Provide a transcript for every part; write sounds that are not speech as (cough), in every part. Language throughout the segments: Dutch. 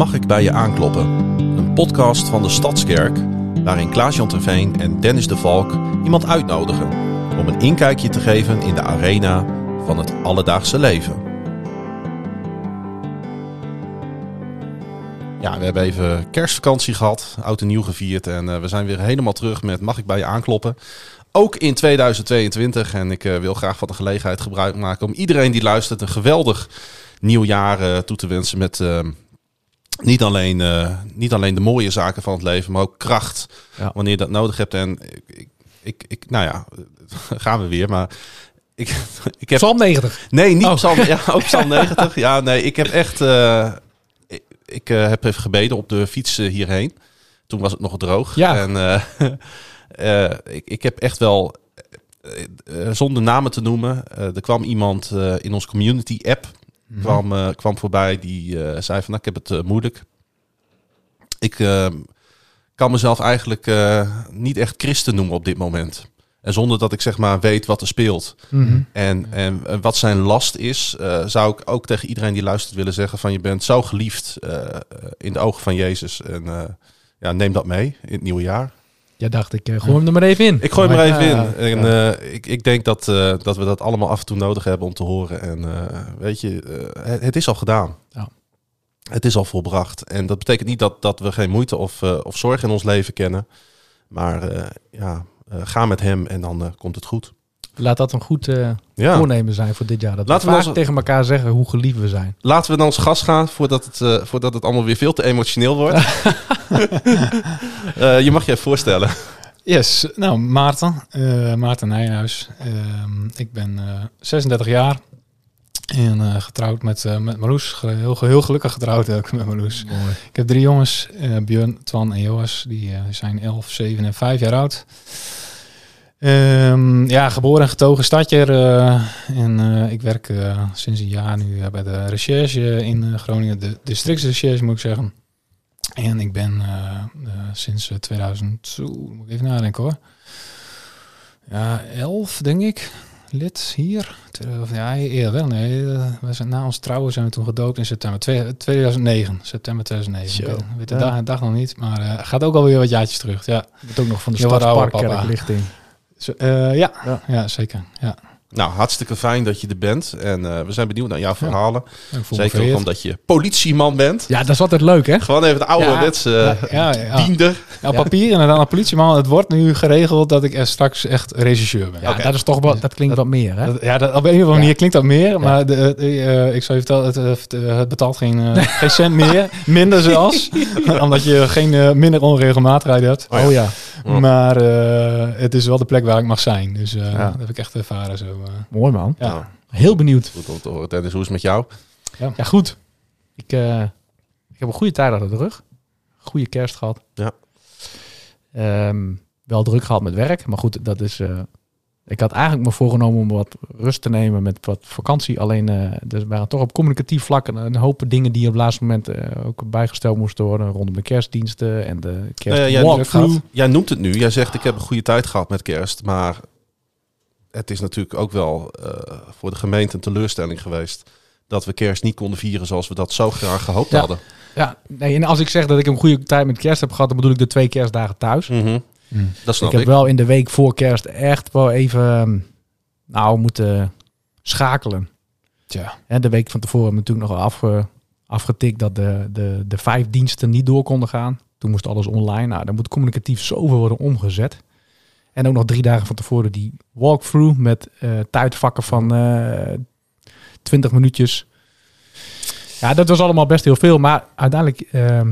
Mag ik bij je aankloppen? Een podcast van de Stadskerk waarin Klaas-Jan Terveen en Dennis de Valk iemand uitnodigen om een inkijkje te geven in de arena van het alledaagse leven. Ja, we hebben even kerstvakantie gehad, oud en nieuw gevierd en uh, we zijn weer helemaal terug met Mag ik bij je aankloppen? Ook in 2022 en ik uh, wil graag van de gelegenheid gebruik maken om iedereen die luistert een geweldig nieuw jaar uh, toe te wensen met uh, niet, alleen, uh, niet alleen de mooie zaken van het leven, maar ook kracht ja. wanneer je dat nodig hebt. En ik, ik, ik, nou ja, (laughs) gaan we weer, maar ik, (laughs) ik heb... Psalm 90? Nee, niet oh. Psalm, ja, (laughs) ook Psalm 90. Ja, nee, ik heb echt... ik ik heb even gebeden op de fiets hierheen. Toen was het nog droog. Ja. En ik, ik heb echt wel zonder namen te noemen, er kwam iemand in ons community app mm-hmm. kwam, kwam voorbij die zei van nou, ik heb het moeilijk. Ik kan mezelf eigenlijk niet echt christen noemen op dit moment. En zonder dat ik zeg maar weet wat er speelt mm-hmm. en, en wat zijn last is, zou ik ook tegen iedereen die luistert willen zeggen van je bent zo geliefd in de ogen van Jezus. En ja, neem dat mee in het nieuwe jaar. Ja, dacht ik, uh, gooi hem er maar even in. Ik gooi hem er even in. En uh, ik, ik denk dat, uh, dat we dat allemaal af en toe nodig hebben om te horen. En weet je, het, het, is al gedaan. Ja. Het is al volbracht. En dat betekent niet dat, dat we geen moeite of, of zorg in ons leven kennen. Maar ja, ga met hem en dan komt het goed. Laat dat een goed ja. voornemen zijn voor dit jaar. Dat Laten we, we ons... tegen elkaar zeggen hoe geliefd we zijn. Laten we naar ons gas gaan voordat het, voordat het allemaal weer veel te emotioneel wordt. uh, (laughs) (laughs) je mag je even voorstellen. Yes, nou Maarten, Maarten Nijhuis. Uh, ik ben 36 jaar en getrouwd met, met Marloes. Heel, heel gelukkig getrouwd ook met Marloes. Mooi. Ik heb drie jongens, Björn, Twan en Joas. Die zijn 11, 7 en 5 jaar oud. Um, ja, geboren en getogen stadje. en ik werk sinds een jaar nu bij de recherche in Groningen. De districtsrecherche moet ik zeggen. En ik ben sinds 2000, moet ik even nadenken hoor. Ja, 11 denk ik. Lid hier. Ja, eerder wel. Nee, we zijn, na ons trouwen zijn we toen gedoopt in september 2009. September 2009. Zo, ik weet de ja. dag, dag, nog niet, maar gaat ook alweer wat jaartjes terug. Ja. Met ook nog van de stadsparkkerklichting. Uh, ja, ja, ja. zeker. Ja. Nou, hartstikke fijn dat je er bent. En uh, we zijn benieuwd naar jouw verhalen. Ja, Zeker ook omdat je politieman bent. Ja, dat is altijd leuk, hè? Gewoon even de ouderwetse ja, ja, ja, diender. Ja, papier en dan een politieman. Het wordt nu geregeld dat ik er straks echt regisseur ben. Ja, okay. dat is toch wat, dat klinkt dat, wat meer, hè? Dat, ja, dat, op een of andere manier klinkt dat meer. Maar de, uh, ik zou je vertellen, het, het, het betaalt geen, uh, (laughs) geen cent meer. Minder zelfs. (laughs) omdat je geen minder onregelmatigheid hebt. Oh, oh ja. Maar het is wel de plek waar ik mag zijn. Dus dat heb ik echt ervaren zo. Mooi man. Ja. Heel benieuwd. Goed om te horen. Dennis, hoe is het met jou? Ja, ja goed. Ik, uh, ik heb een goede tijd achter de rug. Goede kerst gehad. Ja. Um, wel druk gehad met werk. Maar goed, dat is... Uh, ik had eigenlijk me voorgenomen om wat rust te nemen met wat vakantie. Alleen uh, er waren toch op communicatief vlak een, een hoop dingen die op het laatste moment uh, ook bijgesteld moesten worden. Rondom de kerstdiensten en de kerst. Uh, jij, jij noemt het nu. Jij zegt ik heb een goede tijd gehad met kerst. Maar het is natuurlijk ook wel voor de gemeente een teleurstelling geweest dat we kerst niet konden vieren zoals we dat zo graag gehoopt ja. hadden. Ja, nee, en als ik zeg dat ik een goede tijd met kerst heb gehad, dan bedoel ik de twee kerstdagen thuis. Mm -hmm. Mm. Dat snap ik. heb wel in de week voor kerst echt wel even, nou, moeten schakelen. Tja. En de week van tevoren hebben we natuurlijk nog afge, afgetikt dat de, de, de vijf diensten niet door konden gaan. Toen moest alles online. Nou, dan moet communicatief zoveel worden omgezet. En ook nog drie dagen van tevoren die walkthrough met uh, tijdvakken van uh, 20 minuutjes. Ja, dat was allemaal best heel veel. Maar uiteindelijk ja,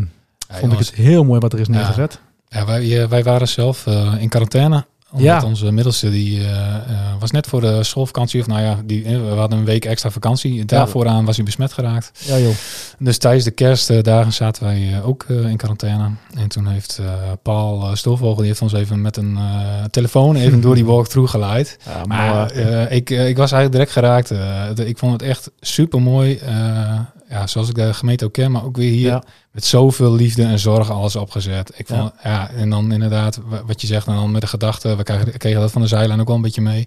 vond ik het heel mooi wat er is neergezet. Ja, ja wij, wij waren zelf uh, in quarantaine. Omdat ja. onze middelste die uh, uh, was net voor de schoolvakantie. Of nou ja, die, we hadden een week extra vakantie. Daarvoor aan was hij besmet geraakt. Ja, joh. Dus tijdens de kerstdagen zaten wij ook in quarantaine. En toen heeft Paul Stolvogel, die heeft ons even met een telefoon even door die (laughs) walkthrough geleid. Ja, maar ik, ik was eigenlijk direct geraakt. ik vond het echt super mooi ja, zoals ik de gemeente ook ken, maar ook weer hier ja. Met zoveel liefde en zorg alles opgezet. Ik vond, ja. ja. en dan inderdaad, wat je zegt, en dan met de gedachte, we kregen, kregen dat van de zijlijn ook wel een beetje mee.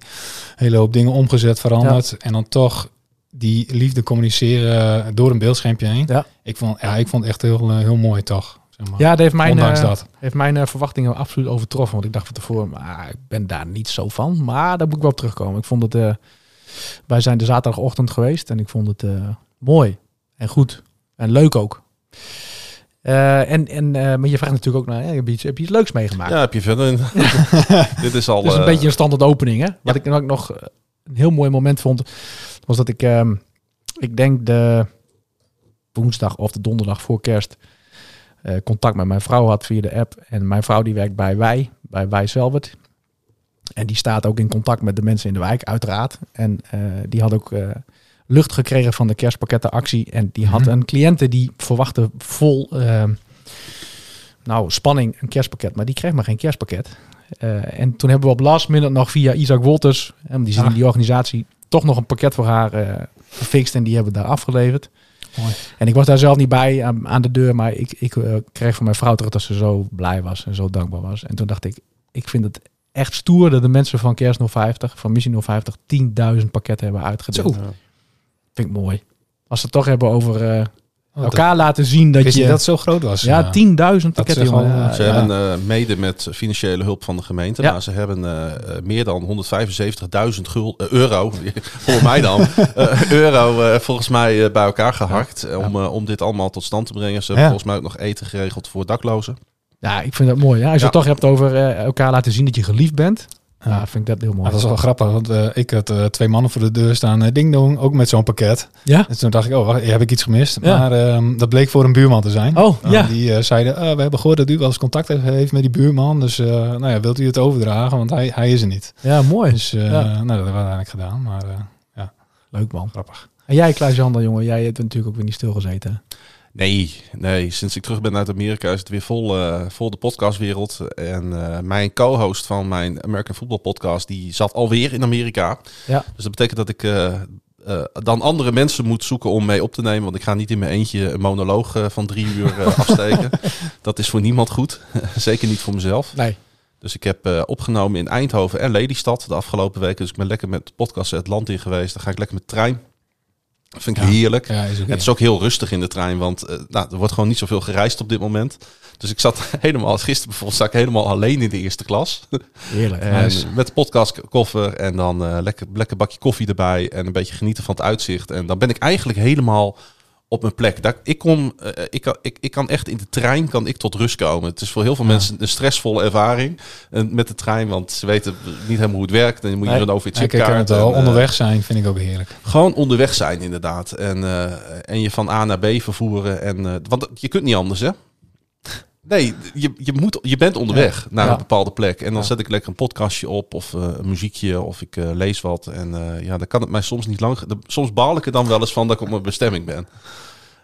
Hele hoop dingen omgezet, veranderd. Ja. En dan toch die liefde communiceren door een beeldschermpje heen. Ja. Ik, vond, ja, ik vond het echt heel, eh, heel mooi, toch? Zeg maar. Ja, dat heeft mijn, Ondanks eh, dat. heeft mijn eh, verwachtingen absoluut overtroffen. Want ik dacht van tevoren, maar ik ben daar niet zo van. Maar daar moet ik wel op terugkomen. Ik vond het, eh, wij zijn de zaterdagochtend geweest en ik vond het eh, mooi en goed en leuk ook. Eh, en, en, eh, maar je vraagt natuurlijk ook naar, heb, je iets, heb je iets leuks meegemaakt? Ja, heb je verder. (laughs) Dit is al. Dus een eh, beetje een standaard opening. Hè? Wat, ik, wat ik nog een heel mooi moment vond, was dat ik, ehm, ik denk de woensdag of de donderdag voor kerst, contact met mijn vrouw had via de app. En mijn vrouw die werkt bij Wij, bij Wij Zelbert. En die staat ook in contact met de mensen in de wijk, uiteraard. En die had ook lucht gekregen van de kerstpakkettenactie. En die had Mhm. een cliënte die verwachtte vol ehm, nou, spanning een kerstpakket. Maar die kreeg maar geen kerstpakket. Eh, en toen hebben we op last minute nog via Isaac Wolters, en die zit in Ah. die organisatie, toch nog een pakket voor haar eh, gefixt. En die hebben we daar afgeleverd. Mooi. En ik was daar zelf niet bij aan, aan de deur, maar ik, ik eh, kreeg van mijn vrouw terug dat ze zo blij was en zo dankbaar was. En toen dacht ik, ik vind het echt stoer dat de mensen van Kerst 050, van Missie 050, 10.000 pakketten hebben uitgedeeld. Zo. Vind ik mooi. Als ze het toch hebben over eh, Oh, elkaar laten zien dat, je... dat zo groot was. ja, eh. 10.000 pakketten, Ja, Ze ja. hebben eh, mede met financiële hulp van de gemeente. Ja. Nou, ze hebben eh, meer dan 175.000 gul- eh, euro, (laughs) voor mij dan, (laughs) eh, euro eh, volgens mij bij elkaar gehakt. eh, Om, om dit allemaal tot stand te brengen. Ze hebben volgens mij ook nog eten geregeld voor daklozen. Ja, ik vind dat mooi. Ja. Als je Ja. het toch hebt over eh, elkaar laten zien dat je geliefd bent. Ja, Ja. vind ik dat heel mooi. Dat is wel grappig, want eh, ik had eh, twee mannen voor de deur staan, eh, ding dong, ook met zo'n pakket. Ja? En toen dacht ik, oh, wacht, heb ik iets gemist? Ja. Maar ehm, dat bleek voor een buurman te zijn. Oh, ja. Die zeiden, ah, we hebben gehoord dat u wel eens contact heeft- heeft met die buurman. Dus nou ja, wilt u het overdragen? Want hij, hij is er niet. Ja, mooi. Dus Ja. nou, dat hebben we uiteindelijk gedaan. Maar eh, Leuk man. grappig. En jij, Klaas-Jan, jongen, jij hebt natuurlijk ook weer niet stilgezeten. Nee, nee, sinds ik terug ben uit Amerika is het weer vol, eh, vol de podcastwereld. En eh, mijn co-host van mijn American Football podcast, die zat alweer in Amerika. Ja. Dus dat betekent dat ik eh, dan andere mensen moet zoeken om mee op te nemen. Want ik ga niet in mijn eentje een monoloog van drie uur (laughs) afsteken. Dat is voor niemand goed. (laughs) Zeker niet voor mezelf. Nee. Dus ik heb opgenomen in Eindhoven en Lelystad de afgelopen weken. Dus ik ben lekker met podcast het land in geweest. Dan ga ik lekker met trein. Dat vind ik Ja. heerlijk. Ja, is ook Het is ook heel rustig in de trein, want eh, nou, er wordt gewoon niet zoveel gereisd op dit moment. Dus ik zat (laughs) helemaal, gisteren bijvoorbeeld, zat ik helemaal alleen in de eerste klas. Heerlijk. (laughs) En Nice. met de podcastkoffer en dan eh, lekker, lekker bakje koffie erbij en een beetje genieten van het uitzicht. En dan ben ik eigenlijk helemaal op mijn plek. Daar, ik, kom, eh, ik, kan, ik, ik kan echt in de trein kan ik tot rust komen. Het is voor heel veel Ja. mensen een stressvolle ervaring eh, met de trein, want ze weten niet helemaal hoe het werkt. En dan moet je Nee. dan over je Ja, kijk, chipkaart. het wel eh, onderweg zijn vind ik ook heerlijk. gewoon onderweg zijn, inderdaad. En, en je van A naar B vervoeren. En, want je kunt niet anders, hè? Nee, je, je, moet, je bent onderweg naar een bepaalde plek. En dan zet ik lekker een podcastje op of eh, een muziekje of ik eh, lees wat. En eh, ja, dan kan het mij soms niet lang... Soms baal ik er dan wel eens van dat ik op mijn bestemming ben.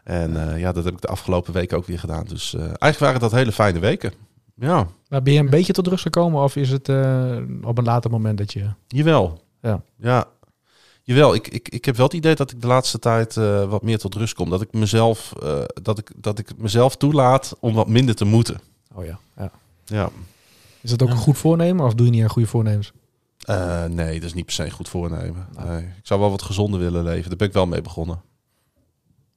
En ja, dat heb ik de afgelopen weken ook weer gedaan. Dus eigenlijk waren dat hele fijne weken. Ja, Maar ben je een beetje tot rust gekomen of is het op een later moment dat je... jawel. Ja. Ja, Jawel, ik, ik, ik heb wel het idee dat ik de laatste tijd eh, wat meer tot rust kom. Dat ik mezelf, eh, dat ik, dat ik mezelf toelaat om wat minder te moeten. Oh ja. ja. Ja. Is dat ook Ja. een goed voornemen of doe je niet aan goede voornemens? Eh, nee, dat is niet per se een goed voornemen. Nee. Ik zou wel wat gezonder willen leven. Daar ben ik wel mee begonnen.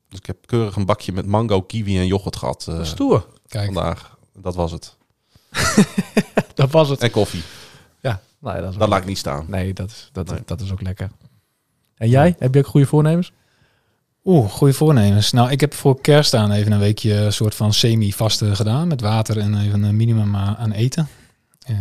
Dus ik heb keurig een bakje met mango, kiwi en yoghurt gehad eh, Stoer. Kijk, vandaag. Dat was het. (laughs) Dat was het. En koffie. Ja, nou ja, dat is Dat ook laat ik niet staan. Nee, dat is, dat, Nee. dat is ook lekker. En jij? Heb je ook goede voornemens? Oeh, goede voornemens. Nou, ik heb voor kerst aan even een weekje een soort van semi-vaste gedaan. Met water en even een minimum aan eten. Eh,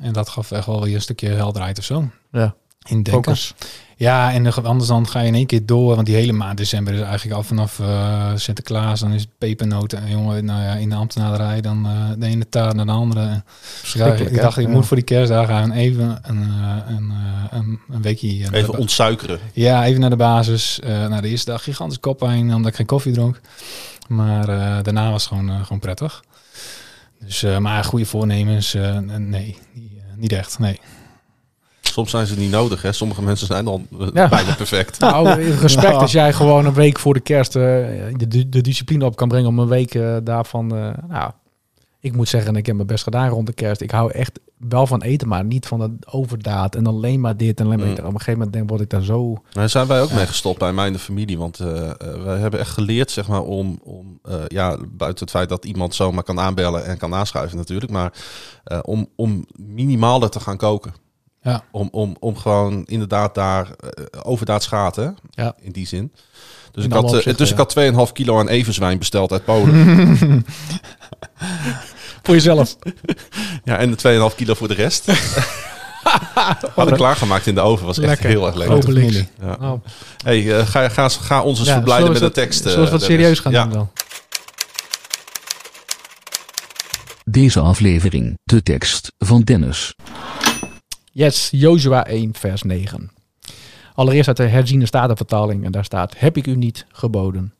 en dat gaf echt wel weer een stukje helderheid of zo. Ja. In denken. Focus. Ja, en anders dan ga je in één keer door. Want die hele maand december is eigenlijk al vanaf eh, Sinterklaas. Dan is het pepernoten. En jongen, nou ja, in de ambtenaarij dan eh, de ene taart naar de andere. Verschrikkelijk, ik hè? dacht, ik Ja. moet voor die kerstdagen gaan even een, eh, een, eh, een, een weekje... naar Even ontsuikeren. ja, even naar de basis. Eh na de eerste dag gigantisch koppijn, omdat ik geen koffie dronk. Maar eh, daarna was het gewoon, gewoon prettig. Dus, eh, maar goede voornemens, eh, nee, niet echt, nee. Soms zijn ze niet nodig. Hè. Sommige mensen zijn dan eh, Ja. bijna perfect. Nou, (laughs) respect als jij gewoon een week voor de kerst eh, de, de discipline op kan brengen om een week eh, daarvan... eh, nou, ik moet zeggen, ik heb mijn best gedaan rond de kerst. Ik hou echt wel van eten, maar niet van het overdaad. En alleen maar dit en alleen maar Mm. dit. Op een gegeven moment denk, word ik daar zo... Daar zijn wij ook mee gestopt bij mij en de familie. Want wij hebben echt geleerd, zeg maar, om, om eh, ja, buiten het feit dat iemand zomaar kan aanbellen en kan aanschuiven natuurlijk, maar eh, om, om minimaler te gaan koken. Ja. Om, om, om gewoon inderdaad daar eh, overdaad? Ja. in die zin. Dus In ik, had, eh, opzichten, dus ik had 2,5 kilo aan everzwijn besteld uit Polen. (laughs) Voor jezelf. (laughs) ja, en de 2,5 kilo voor de rest. (laughs) Had ik klaargemaakt in de oven. Was echt Lekker. heel erg lekker. Ja. Oh. Hey, eh, ga, ga, ga ons eens Ja, verblijden met de tekst. Zullen we wat Dennis. serieus gaan ja. doen dan? Deze aflevering, de tekst van Dennis. Yes, Joshua 1 vers 9. Allereerst uit de herziene statenvertaling en daar staat, heb ik u niet geboden.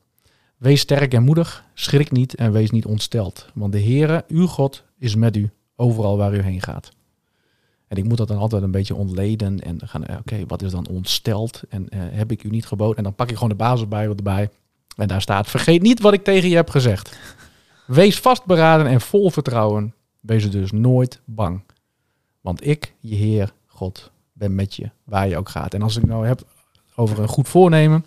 Wees sterk en moedig, schrik niet en wees niet ontsteld. Want de Heere, uw God, is met u overal waar u heen gaat. En ik moet dat dan altijd een beetje ontleden en gaan, eh, oké, wat is dan ontsteld? En eh, heb ik u niet geboden? En dan pak ik gewoon de basisbijbel erbij. En daar staat, vergeet niet wat ik tegen je heb gezegd. Wees vastberaden en vol vertrouwen. Wees dus nooit bang. Want ik, je Heer, God, ben met je, waar je ook gaat. En als ik nou heb over een goed voornemen,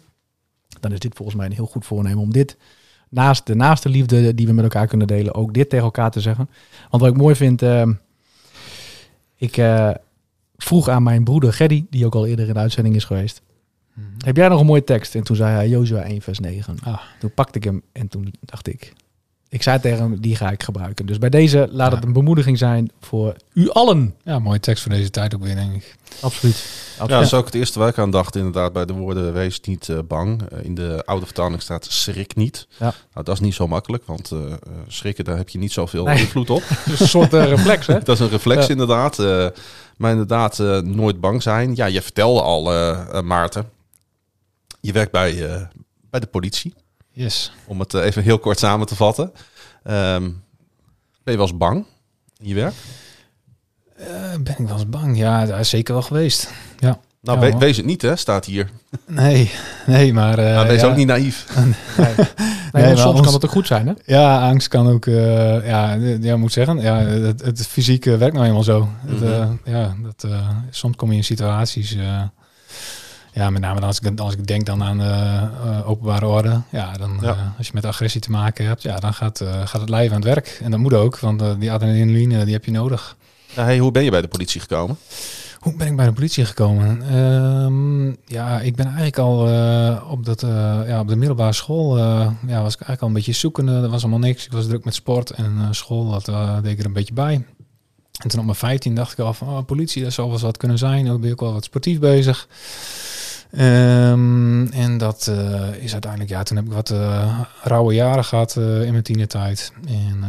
dan is dit volgens mij een heel goed voornemen om dit naast de naaste liefde die we met elkaar kunnen delen, ook dit tegen elkaar te zeggen. Want wat ik mooi vind, eh, ik eh, vroeg aan mijn broeder Geddy, die ook al eerder in de uitzending is geweest, heb jij nog een mooie tekst? En toen zei hij Jozua 1 vers 9. Ah. Toen pakte ik hem en toen dacht ik, ik zei tegen hem, die ga ik gebruiken. Dus bij deze laat het een bemoediging zijn voor u allen. Ja, mooie tekst voor deze tijd ook weer, denk ik. Absoluut. Ja, dat is ook het eerste waar ik aan dacht, inderdaad, bij de woorden wees niet eh, bang. Eh, in de oude vertaling staat schrik niet. Ja. Nou, dat is niet zo makkelijk, want eh, eh, schrikken, daar heb je niet zoveel Nee. invloed op. (laughs) Dus een soort eh, reflex, hè? (laughs) dat is een reflex Ja. inderdaad. Maar inderdaad, eh, nooit bang zijn. Ja, je vertelde al, Maarten, je werkt bij, eh, bij de politie. Yes. Om het eh, even heel kort samen te vatten. Ehm, ben je wel eens bang in je werk? Eh, ben ik wel eens bang? Ja, daar is zeker wel geweest. Nou, Ja, we- hoor. wees het niet, hè, staat hier. Nee, nee, maar... eh, nou, wees ja. ook niet naïef. (laughs) Nee, Nee, soms ons- kan het ook goed zijn, hè? Ja, angst kan ook, eh, ja, ja, moet zeggen, ja, het, het fysieke werkt nou eenmaal zo. Het, Mhm. eh, ja, dat, eh, soms kom je in situaties, eh, ja, met name als ik, als ik denk dan aan eh, openbare orde, ja, dan Ja. eh, als je met agressie te maken hebt, ja, dan gaat, gaat het lijf aan het werk. En dat moet ook, want die adrenaline, die heb je nodig. Hey, hoe ben je bij de politie gekomen? Hoe ben ik bij de politie gekomen? Ehm, ja, ik ben eigenlijk al op, dat, ja, op de middelbare school. ja, was ik eigenlijk al een beetje zoekende. Er was allemaal niks. Ik was druk met sport en school. Dat deed ik er een beetje bij. En toen op mijn 15 dacht ik al van oh, politie, dat zou wel eens wat kunnen zijn. Dan ben ik wel wat sportief bezig. Ehm, en dat eh, is uiteindelijk, ja, toen heb ik wat eh, rauwe jaren gehad eh, in mijn tienertijd. En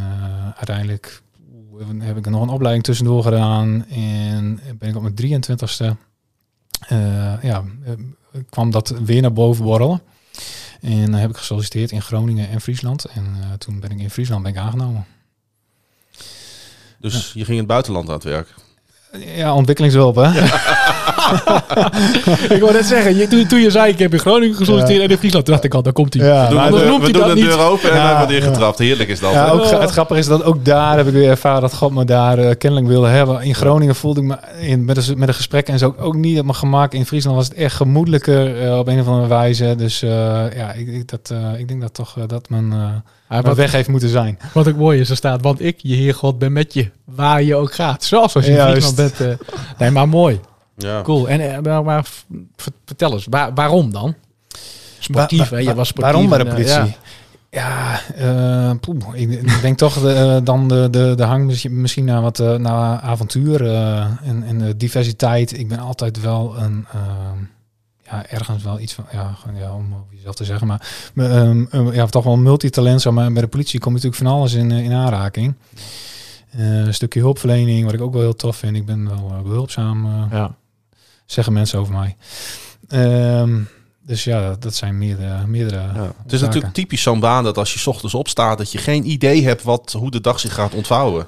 uiteindelijk heb ik nog een opleiding tussendoor gedaan. En ben ik op mijn 23ste, eh, ja, kwam dat weer naar boven borrelen. En dan heb ik gesolliciteerd in Groningen en Friesland. En toen ben ik in Friesland ben ik aangenomen. Dus je ging in het buitenland aan het werk. Ja, ontwikkelingshulp, hè? (laughs) (laughs) ik wou net zeggen, je, toen, toen je zei, ik heb in Groningen gesolliciteerd en in Friesland, toen dacht ik al, daar komt hij. Ja, We doen, de, we hij doen de deur open en dan wordt hier ja. getrapt. Heerlijk is dat. Ja, ook, het grappige is dat ook daar heb ik weer ervaren dat God me daar eh, kennelijk wilde hebben. In Groningen voelde ik me in, met, een, met een gesprek en zo ook niet op mijn gemak. In Friesland was het echt gemoedelijker eh, op een of andere wijze. Dus eh, ja, ik, ik, dat, eh, ik denk dat toch dat mijn, eh, mijn wat, weg heeft moeten zijn. wat ook mooi is, er staat, want ik, je Heer God, ben met je, waar je ook gaat. Zelfs als je in. Friesland bent. nee, maar mooi. Ja. Cool. En eh, maar, vertel eens, waar, waarom dan? Sportief, hè? Je wa- was sportief. Waarom bij de en, eh, politie? ja. Ja, eh, poeh, ik, denk toch de, eh, dan de, de, de hang misschien- naar wat eh, naar avontuur eh, en, en de diversiteit. Ik ben altijd wel een, ehm, ja, ergens wel iets van, ja, gewoon, ja om over jezelf te zeggen, maar ehm, eh, ja, toch wel een multitalent. Zeg maar bij de politie komt natuurlijk van alles in, in aanraking. Eh, een stukje hulpverlening, wat ik ook wel heel tof vind. Ik ben wel eh, behulpzaam, eh, Ja. Zeggen mensen over mij. Ehm, dus ja, dat, zijn meerdere, meerdere Ja. Het is zaken. natuurlijk typisch zo'n baan dat als je 's ochtends opstaat, dat je geen idee hebt wat, hoe de dag zich gaat ontvouwen.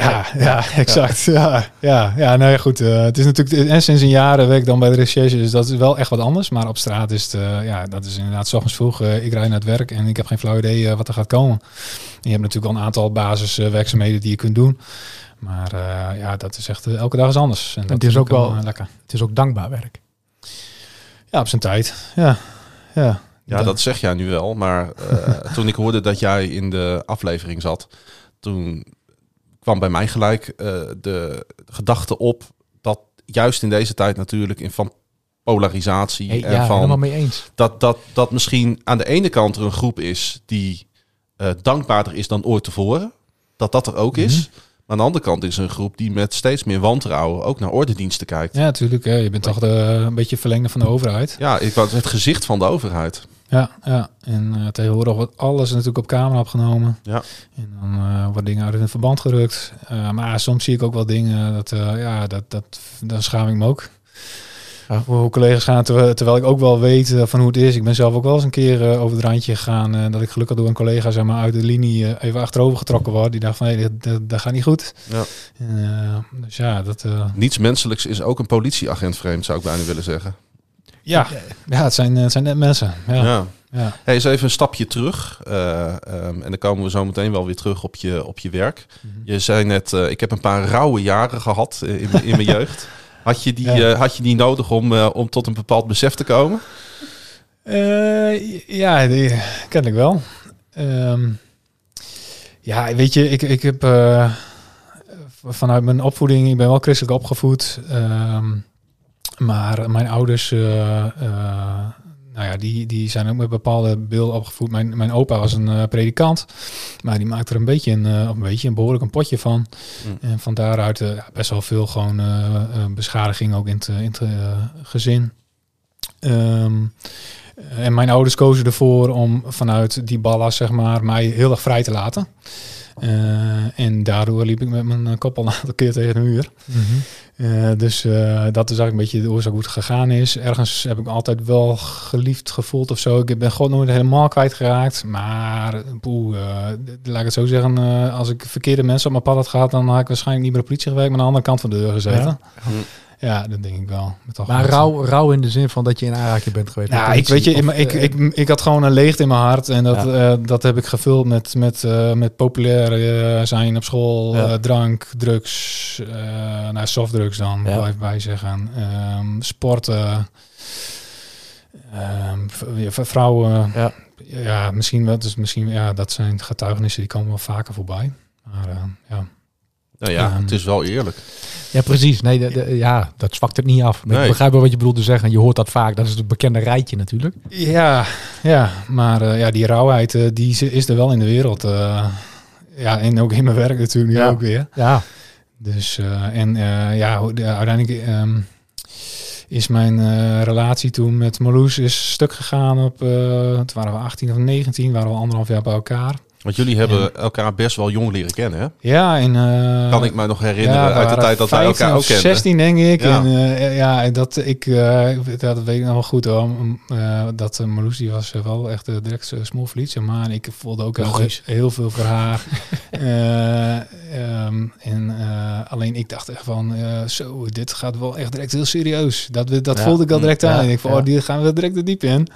Ja, ja, exact. Ja, ja, ja, nou ja, goed. eh, het is natuurlijk, en sinds een jaar werk ik dan bij de recherche, dus dat is wel echt wat anders. Maar op straat is het, eh, ja, dat is inderdaad 's ochtends vroeg. eh, ik rijd naar het werk en ik heb geen flauw idee eh, wat er gaat komen. En je hebt natuurlijk wel een aantal basiswerkzaamheden die je kunt doen. Maar eh, ja, dat is echt, eh, elke dag is anders. En dat het is ook wel- eh, lekker. Het is ook dankbaar werk. Ja, op zijn tijd. Ja, ja. Ja, dat zeg jij nu wel. Maar eh, (laughs) toen ik hoorde dat jij in de aflevering zat, toen kwam bij mij gelijk eh, de gedachte op dat juist in deze tijd natuurlijk in van polarisatie Hey, en ja, van helemaal mee eens. dat, dat, dat misschien aan de ene kant er een groep is die eh, dankbaarder is dan ooit tevoren. Dat dat er ook is. Mhm. Maar aan de andere kant is er een groep die met steeds meer wantrouwen ook naar ordendiensten kijkt. Ja, Ja, natuurlijk. Je bent toch de, een beetje verlengde van de overheid. ik was het gezicht van de overheid. Ja, ja. En eh, tegenwoordig wordt alles natuurlijk op camera opgenomen. Ja. En dan eh worden dingen uit hun verband gerukt. Eh, maar soms zie ik ook wel dingen dat, ja, dat, dat, dan schaam ik me ook. Ja. Voor hoe collega's gaan, terwijl, terwijl ik ook wel weet van hoe het is. Ik ben zelf ook wel eens een keer over het randje gegaan. dat ik gelukkig door een collega zeg maar, uit de linie even achterover getrokken word. Die dacht van, hé, dit- dit- dat gaat niet goed. Ja. Dus ja, dat... Niets menselijks is ook een politieagent vreemd, zou ik bijna willen zeggen. Ja, ja het, zijn, eh, het zijn net mensen. Ja, ja. Ja. Hey, eens even een stapje terug. eh, ehm, en dan komen we zo meteen wel weer terug op je, op je werk. Je zei net, eh, ik heb een paar rauwe jaren gehad eh, in, mijn- in mijn (laughs) jeugd. Had je die, Ja. eh, had je die nodig om, eh, om tot een bepaald besef te komen? Eh, ja, die ken ik wel. Ehm, ja, weet je, ik, ik heb eh, vanuit mijn opvoeding, ik ben wel christelijk opgevoed. ehm, maar mijn ouders, eh, eh, nou ja, die, die zijn ook met bepaalde beelden opgevoed. Mijn, mijn opa was een eh, predikant, maar die maakte er een beetje een, een beetje een behoorlijk een potje van. Mm. En van daaruit best wel veel gewoon beschadiging ook in het, in het gezin. Ehm, en mijn ouders kozen ervoor om vanuit die ballast, zeg maar, mij heel erg vrij te laten. Eh, en daardoor liep ik met mijn eh, kop al een aantal keer tegen de muur. Eh, dus eh, dat is eigenlijk een beetje de oorzaak hoe het gegaan is. Ergens heb ik me altijd wel geliefd gevoeld of zo. Ik ben God nooit helemaal kwijtgeraakt. Maar poeh, eh, laat ik het zo zeggen. eh, als ik verkeerde mensen op mijn pad had gehad... dan had ik waarschijnlijk niet bij de politie gewerkt... maar aan de andere kant van de deur gezeten. Ja. Ja, dat denk ik wel. Maar goed. rouw, rouw in de zin van dat je in aanraking bent geweest. met Nou, ik weet je, ik, eh, ik, ik had gewoon een leegte in mijn hart en dat, Ja. eh, dat heb ik gevuld met, met, eh, met populair zijn op school, Ja. drank, drugs, nou, softdrugs dan, Ja. even bij zeggen, Ehm, sporten, ja, v- vrouwen, Ja. ja, misschien wel, dus misschien, ja, dat zijn getuigenissen die komen wel vaker voorbij. Maar ja. Nou ja, Ehm. het is wel eerlijk. Ja, precies. Nee, de, de- ja, dat zwakt het niet af. Nee. Ik begrijp wel wat je bedoelt te zeggen. Je hoort dat vaak. Dat is het bekende rijtje natuurlijk. Ja, ja maar eh, ja, die rauwheid eh, die is- er wel in de wereld. eh. ja, en ook in mijn werk natuurlijk nu Ja. ook weer. Ja, Dus eh, en eh, ja, uiteindelijk ehm, is mijn eh, relatie toen met Marloes is stuk gegaan op, eh, toen waren we 18 of 19, waren we anderhalf jaar bij elkaar. Want jullie hebben elkaar best wel jong leren kennen, hè? Ja, en eh, Kan ik me nog herinneren ja, uit de tijd dat wij 15 elkaar ook kenden. 16 denk ik. Ja. En eh, ja, dat ik, eh, dat weet ik nog wel goed hoor. Mm, dat uh, Marloes die was wel echt uh, direct uh, smoel verliefd. zeg maar ik voelde ook heel, heel veel voor haar. (laughs) Eh, ehm, en alleen ik dacht echt van, zo, dit gaat wel echt direct heel serieus. Dat, we- dat Ja. voelde ik al direct aan. Ja, En ik van, oh, die gaan we direct de diep in.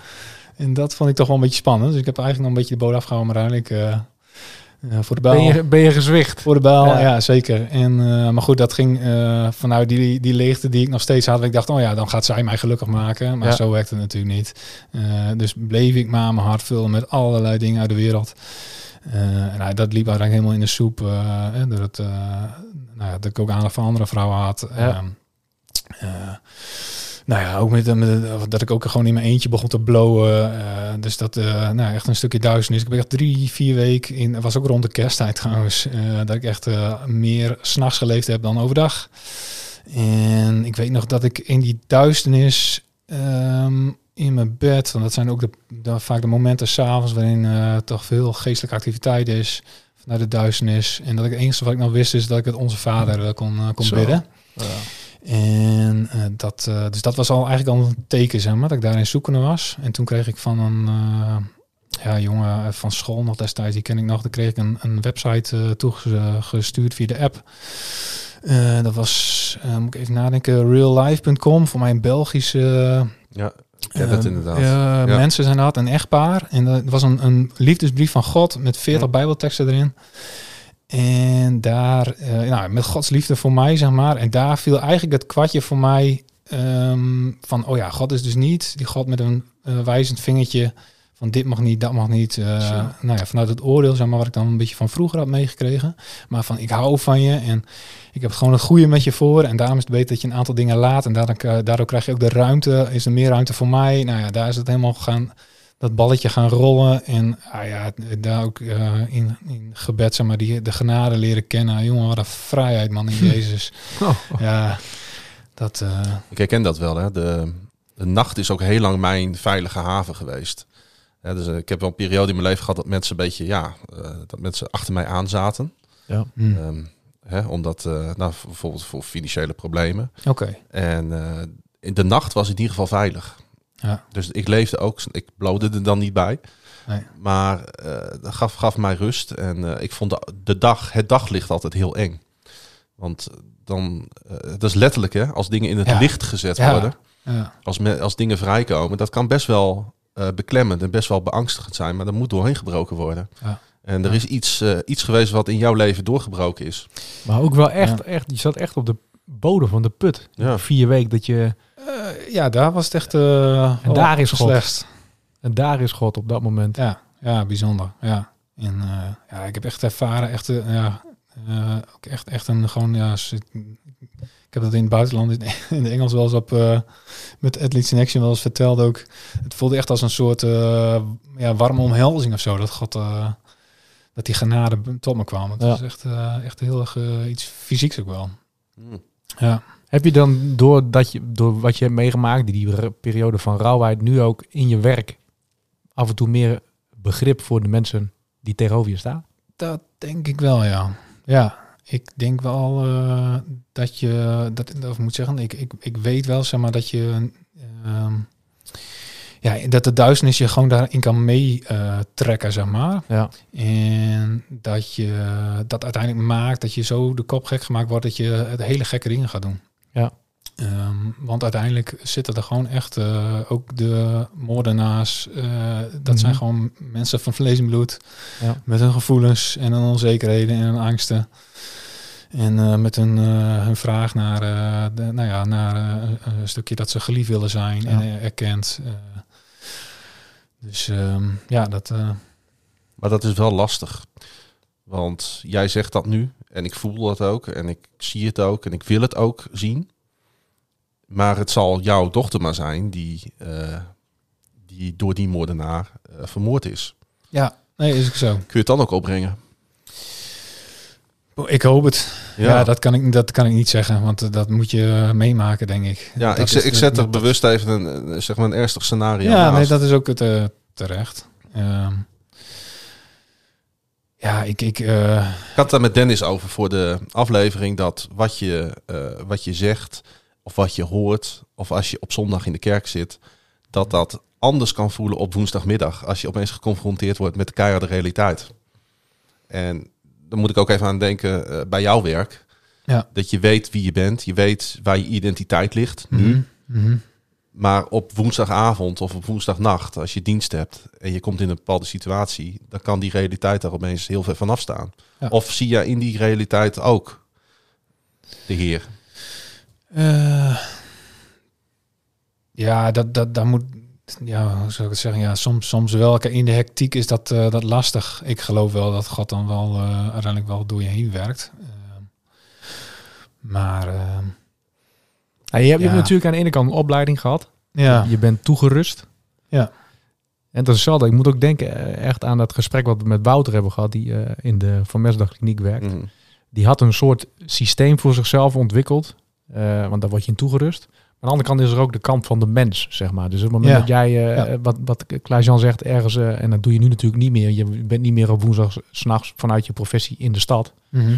En dat vond ik toch wel een beetje spannend. Dus ik heb eigenlijk nog een beetje de boot afgehouden, maar uiteindelijk eh, eh, voor de bal. ben je, ben je gezwicht? Voor de bal, ja, Ja. zeker. En, eh, maar goed, dat ging eh, vanuit die, die leegte die ik nog steeds had. Ik dacht, oh ja, dan gaat zij mij gelukkig maken. Maar Ja. zo werkt het natuurlijk niet. Dus bleef ik maar mijn hart vullen met allerlei dingen uit de wereld. En nou, dat liep uiteindelijk helemaal in de soep. hè, door het, nou ja, dat ik ook aandacht van andere vrouwen had. Ja. Nou ja, ook met, met dat ik ook gewoon in mijn eentje begon te blowen. eh, dus dat, eh, nou echt een stukje duisternis. Ik heb echt drie, vier weken in. Het was ook rond de kersttijd trouwens. eh, dat ik echt meer s'nachts geleefd heb dan overdag. En ik weet nog dat ik in die duisternis ehm, in mijn bed, want dat zijn ook de, de, vaak de momenten s'avonds waarin toch veel geestelijke activiteit is vanuit de duisternis. En dat ik het enige wat ik nog wist is dat ik het onze vader kon, kon Zo. bidden. Ja. En uh, dat, uh, dus dat was al eigenlijk al een teken, zeg maar, dat ik daarin zoekende was. En toen kreeg ik van een uh, ja, jongen van school nog destijds, die ken ik nog. Dan kreeg ik een, een website eh, toegestuurd via de app. Eh, dat was, eh, moet ik even nadenken, reallife.com. Voor mij een Belgische Ja, ken dat eh, inderdaad. eh, Ja. Mensen zijn dat, een echtpaar. En dat was een, een liefdesbrief van God met 40 Ja. bijbelteksten erin. En daar, eh, nou, met Gods liefde voor mij, zeg maar. En daar viel eigenlijk het kwartje voor mij ehm, van, oh ja, God is dus niet die God met een eh, wijzend vingertje van dit mag niet, dat mag niet. eh, nou ja, vanuit het oordeel, zeg maar, wat ik dan een beetje van vroeger had meegekregen. Maar van, ik hou van je en ik heb gewoon het goede met je voor. En daarom is het beter dat je een aantal dingen laat. En daardoor, daardoor krijg je ook de ruimte, is er meer ruimte voor mij. Nou ja, daar is het helemaal gaan, dat balletje gaan rollen. En ah ja, daar ook eh, in, in gebed, zeg maar, die, de genade leren kennen. Jongen, wat een vrijheid, man, in (laughs) Jezus. Oh. Ja, dat... eh, Ik herken dat wel. Hè. De, de nacht is ook heel lang mijn veilige haven geweest. Hè, dus, eh, ik heb wel een periode in mijn leven gehad dat mensen een beetje, ja, eh, dat mensen achter mij aan zaten. Ja. hm, Ehm, hè, omdat, eh, nou, bijvoorbeeld voor financiële problemen. Oké, En eh, in de nacht was ik in ieder geval veilig. Ja. Dus ik leefde ook, ik blode er dan niet bij. Nee. Maar eh, dat gaf, gaf mij rust. En eh, ik vond de, de dag, het daglicht altijd heel eng. Want dan, eh dat is letterlijk hè, als dingen in het Ja. licht gezet Ja. worden. Ja, Als, me, als dingen vrijkomen, dat kan best wel eh, beklemmend en best wel beangstigend zijn. Maar dat moet doorheen gebroken worden. Ja. En er Ja. is iets, eh, iets geweest wat in jouw leven doorgebroken is. Maar ook wel echt, echt, je zat echt op de bodem van de put. Ja. Vier weken dat je, ja daar was het echt... eh, En daar is het God. slechtst. en daar is God op dat moment. Ja, ja, bijzonder. Ja. En eh, ja, ik heb echt ervaren, echt, eh, ja, eh, ook echt, echt een gewoon, ja, ik heb dat in het buitenland (laughs) in, het Engels wel eens op eh, met Athletes in Action wel eens verteld ook. Het voelde echt als een soort eh, ja, warme omhelzing of zo, dat God, eh, dat die genade tot me kwam. Het Ja. was echt, eh, echt heel erg eh, iets fysieks ook wel. Hmm. Ja. Heb je dan door, dat je, door wat je hebt meegemaakt, die, periode van rouwheid, nu ook in je werk af en toe meer begrip voor de mensen die tegenover je staan? Dat denk ik wel, ja. Ja, ik denk wel eh, dat je, dat, of moet zeggen, ik, ik, ik weet wel, zeg maar, dat je, ehm, ja, dat de duisternis je gewoon daarin kan meetrekken, zeg maar. Ja. En dat je dat uiteindelijk maakt dat je zo de kop gek gemaakt wordt dat je het hele gekke dingen gaat doen. Ja. Ehm, want uiteindelijk zitten er gewoon echt eh, ook de moordenaars. eh, dat zijn Mhm. gewoon mensen van vlees en bloed. Ja. Met hun gevoelens en hun onzekerheden en hun angsten. En eh, met hun, eh, hun vraag naar, eh, de, nou ja, naar eh, een stukje dat ze geliefd willen zijn Ja. en erkend. eh. dus ehm, ja, dat. eh, Maar dat is wel lastig. Want jij zegt dat nu en ik voel dat ook en ik zie het ook en ik wil het ook zien. Maar het zal jouw dochter maar zijn die, eh, die door die moordenaar eh, vermoord is. ja, nee, is ook zo. Kun je het dan ook opbrengen? Ik hoop het. Ja, Ja, dat, kan ik, dat kan ik niet zeggen, want eh, dat moet je meemaken, denk ik. ja Dat ik, ik zet er bewust even een, zeg maar een ernstig scenario Ja, nee, dat is ook het, terecht. Ehm, ja, ik... ik eh, Ik had het daar met Dennis over voor de aflevering dat wat je, eh, wat je zegt of wat je hoort of als je op zondag in de kerk zit, dat dat anders kan voelen op woensdagmiddag als je opeens geconfronteerd wordt met de keiharde realiteit. En dan moet ik ook even aan denken eh, bij jouw werk. Ja. Dat je weet wie je bent, je weet waar je identiteit ligt nu. mhm, mhm. Maar op woensdagavond of op woensdagnacht, als je dienst hebt en je komt in een bepaalde situatie, dan kan die realiteit daar opeens heel ver vanaf staan. Ja. Of zie je in die realiteit ook de Heer? Eh, ja, dat, dat, daar moet... Ja, hoe zou ik het zeggen? Ja, soms, soms wel. In de hectiek is dat, eh, dat lastig. Ik geloof wel dat God dan wel eh, uiteindelijk wel door je heen werkt. Maar Ja, je hebt, je hebt Ja. natuurlijk aan de ene kant een opleiding gehad. ja, Je bent toegerust. Ja. En dat is hetzelfde. Ik moet ook denken eh, echt aan dat gesprek wat we met Wouter hebben gehad, die eh, in de Van Mesdag Kliniek werkt. Mhm. Die had een soort systeem voor zichzelf ontwikkeld. eh, want daar word je in toegerust. Maar aan de andere kant is er ook de kant van de mens, zeg maar. Dus op het moment Ja. dat jij, Ja. wat, wat Klaas-Jan zegt, ergens, en dat doe je nu natuurlijk niet meer. Je bent niet meer op woensdag s'nachts vanuit je professie in de stad. Mhm.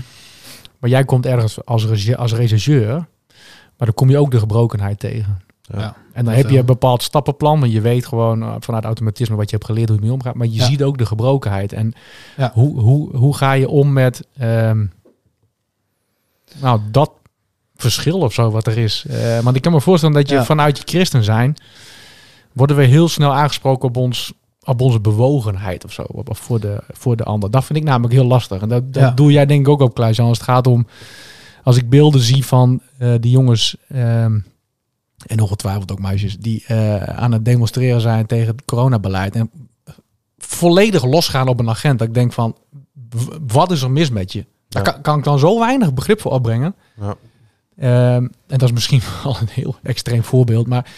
Maar jij komt ergens als, als regisseur, maar dan kom je ook de gebrokenheid tegen. Ja. Ja. En dan Dat, heb je een bepaald stappenplan, maar je weet gewoon eh, vanuit automatisme wat je hebt geleerd hoe je mee omgaat. Maar je Ja. ziet ook de gebrokenheid. En Ja. hoe, hoe, hoe ga je om met ehm, nou, dat verschil of zo wat er is? Eh, want ik kan me voorstellen dat je Ja. vanuit je christen zijn, worden we heel snel aangesproken op ons op onze bewogenheid of zo, op, voor, de, voor de ander. Dat vind ik namelijk heel lastig. En dat, dat Ja. doe jij denk ik ook op, Kluis. Als het gaat om, als ik beelden zie van eh, die jongens, ehm, en ongetwijfeld ook meisjes, die eh, aan het demonstreren zijn tegen het coronabeleid. En volledig losgaan op een agent. Dat ik denk van, wat is er mis met je? Daar Ja. kan, kan ik dan zo weinig begrip voor opbrengen. Ja. Ehm, en dat is misschien (laughs) wel een heel extreem voorbeeld. Maar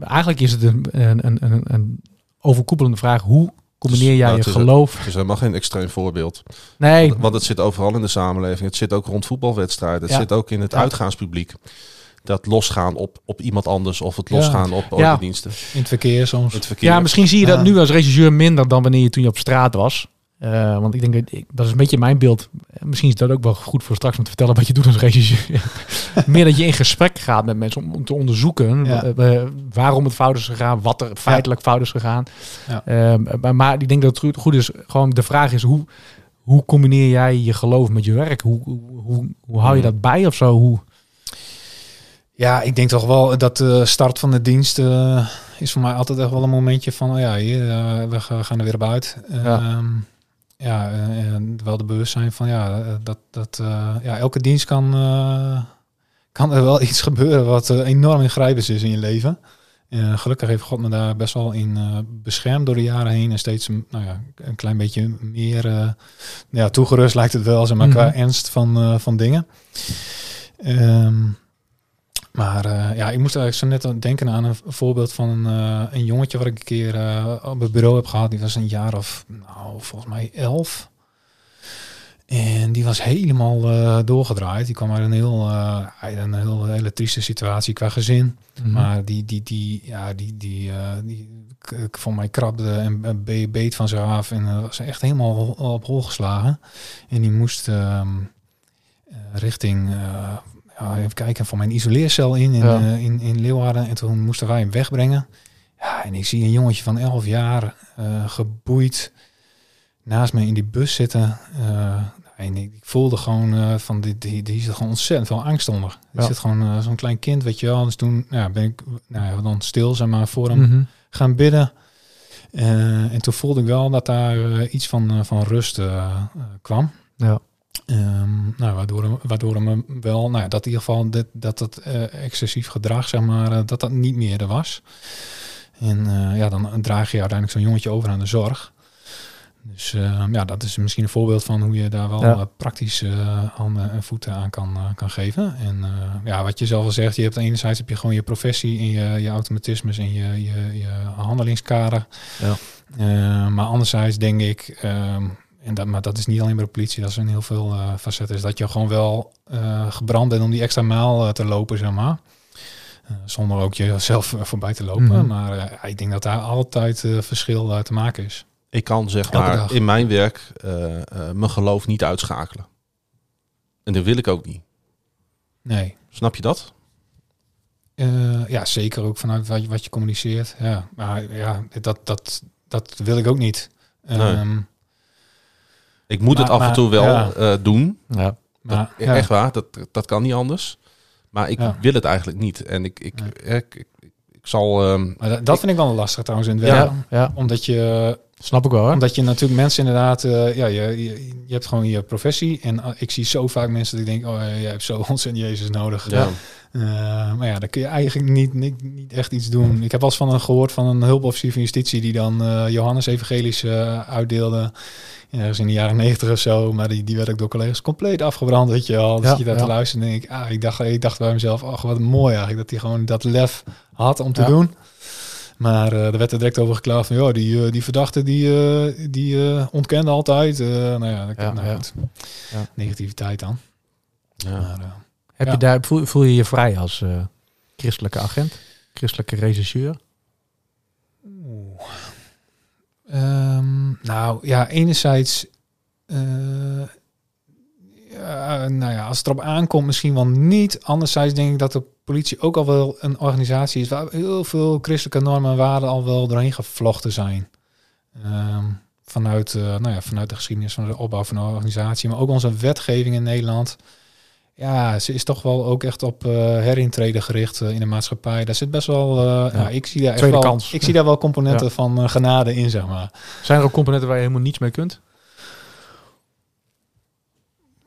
eigenlijk is het een, een, een, een overkoepelende vraag. Hoe combineer Dus, jij nou, je het is een- geloof? Het is helemaal geen extreem voorbeeld. Nee, Want het zit overal in de samenleving. Het zit ook rond voetbalwedstrijden. Het Ja. zit ook in het Ja. uitgaanspubliek. Dat losgaan op, op iemand anders of het Ja. losgaan op Ja. ordendiensten. In het verkeer soms. Het verkeer. ja, misschien zie je dat Ja. nu als regisseur minder dan wanneer je toen je op straat was. Eh, want ik denk dat ik, dat is een beetje mijn beeld. Misschien is dat ook wel goed voor straks om te vertellen wat je doet als regisseur. (laughs) Meer dat je in gesprek gaat met mensen om, om te onderzoeken Ja. eh, eh, waarom het fout is gegaan, wat er feitelijk fout is gegaan. Ja. Eh, maar, maar ik denk dat het goed, is. Gewoon de vraag is hoe, hoe combineer jij je geloof met je werk? Hoe, hoe, hoe, hoe hou je Mhm. dat bij of zo? Hoe, Ja, ik denk toch wel dat de start van de dienst is voor mij altijd echt wel een momentje van, oh ja, hier, we ga- gaan er weer op uit. Ja. Ja, eh, en wel de bewustzijn van, ja, eh, dat, dat eh, ja, elke dienst kan, kan er wel (laughs) iets gebeuren wat enorm ingrijpend is in je leven. Eh, gelukkig heeft God me daar best wel in beschermd door de jaren heen en steeds een, nou ja, een klein beetje meer ja, toegerust lijkt het wel, zeg maar, qua Mhm. ernst van, van dingen. Ehm, maar eh, ja, ik moest eigenlijk zo net denken aan een voorbeeld van een, eh, een jongetje wat ik een keer eh, op het bureau heb gehad. Die was een jaar of, nou, volgens mij elf. En die was helemaal doorgedraaid. Die kwam uit een heel, uit een heel hele trieste situatie qua gezin. Mhm. Maar die, die, die, ja, die, die, die van mij krabde en en be- beet van zich af. En was echt helemaal op hol geslagen. En die moest ehm, eh, richting, ja, even kijken, van mijn isoleercel in in, Ja. eh, in in Leeuwarden. En toen moesten wij hem wegbrengen. Ja, en ik zie een jongetje van 11 jaar eh, geboeid naast me in die bus zitten. Eh, en ik, ik voelde gewoon van die, die, die zit gewoon ontzettend veel angst onder. Er Ja. zit gewoon zo'n klein kind, weet je wel. Dus toen ja, ben ik nou ja, dan stil zeg maar voor hem Mhm. gaan bidden. En toen voelde ik wel dat daar iets van, van rust kwam. Ja. Ehm, nou, waardoor, hem- waardoor hem wel, nou ja, dat in ieder geval dit, dat het eh, excessief gedrag, zeg maar, eh, dat dat niet meer er was. En eh, ja, dan draag je uiteindelijk zo'n jongetje over aan de zorg. Dus eh, ja, dat is misschien een voorbeeld van hoe je daar wel Ja. praktisch handen en voeten aan kan, kan geven. En ja, wat je zelf al zegt, je hebt enerzijds heb je gewoon je professie en je, je automatismes en je, je, je handelingskader. Ja. Eh, maar anderzijds denk ik, ehm, en dat, maar dat is niet alleen bij de politie, dat is in heel veel eh, facetten, is dat je gewoon wel eh, gebrand bent om die extra maal eh, te lopen, zeg maar. Zonder ook jezelf voorbij te lopen. Mhm. Maar ik denk dat daar altijd verschil te maken is. Ik kan zeg maar in mijn werk mijn geloof niet uitschakelen. En dat wil ik ook niet. Nee. Snap je dat? Ja, zeker ook vanuit wat je, wat je communiceert. Ja, maar ja, dat, dat, dat wil ik ook niet. Nee. Ehm, Ik moet het Maar- af en toe wel ja. eh, doen. Ja. maar, Dat- ja. Echt waar, dat, dat kan niet anders. Maar ik Ja. wil het eigenlijk niet. En ik, ik, Nee. ik, ik, ik zal... ehm, Maar dat, dat vind ik wel lastig trouwens in het werk. Ja, ja, Omdat je snap ik wel. Hè? Omdat je natuurlijk mensen inderdaad, eh, ja, je, je, je hebt gewoon je professie. En eh, ik zie zo vaak mensen die denken, oh, eh, jij hebt zo (laughs) ontzettend Jezus nodig. ja. Eh, maar ja, dan kun je eigenlijk niet, niet, niet echt iets doen. Ik heb wel eens van een gehoord van een hulpofficier van justitie die dan eh, Johannes evangelisch eh, uitdeelde. Ergens in de jaren negentig of zo. Maar die, die werd ook door collega's compleet afgebrand, weet je. Dus Ja, je daar ja. te luisteren en denk ik, ah, ik dacht, ik dacht bij mezelf, ach, wat mooi eigenlijk dat hij gewoon dat lef had om te Ja. doen. Maar eh er werd er direct over geklaagd van, ja, die, eh, die verdachte die, eh, die ontkende altijd. Nou ja, dat, Ja, nou, ja. goed. Ja. Negativiteit dan. Ja. Maar, Heb Ja. je daar, voel, voel je je vrij als christelijke agent? Christelijke regisseur? Oeh. Ehm, nou ja, enerzijds. eh, eh, nou ja, als het erop aankomt, misschien wel niet. Anderzijds denk ik dat de politie ook al wel een organisatie is waar heel veel christelijke normen en waarden al wel doorheen gevlochten zijn. Ehm, vanuit, eh, nou ja, vanuit de geschiedenis van de opbouw van de organisatie, maar ook onze wetgeving in Nederland. Ja, ze is toch wel ook echt op eh herintreden gericht eh, in de maatschappij. Daar zit best wel, eh, ja. ik zie daar echt Tweede wel, kans. ik zie daar wel componenten Ja. van genade in, zeg maar. Zijn er ook componenten waar je helemaal niets mee kunt?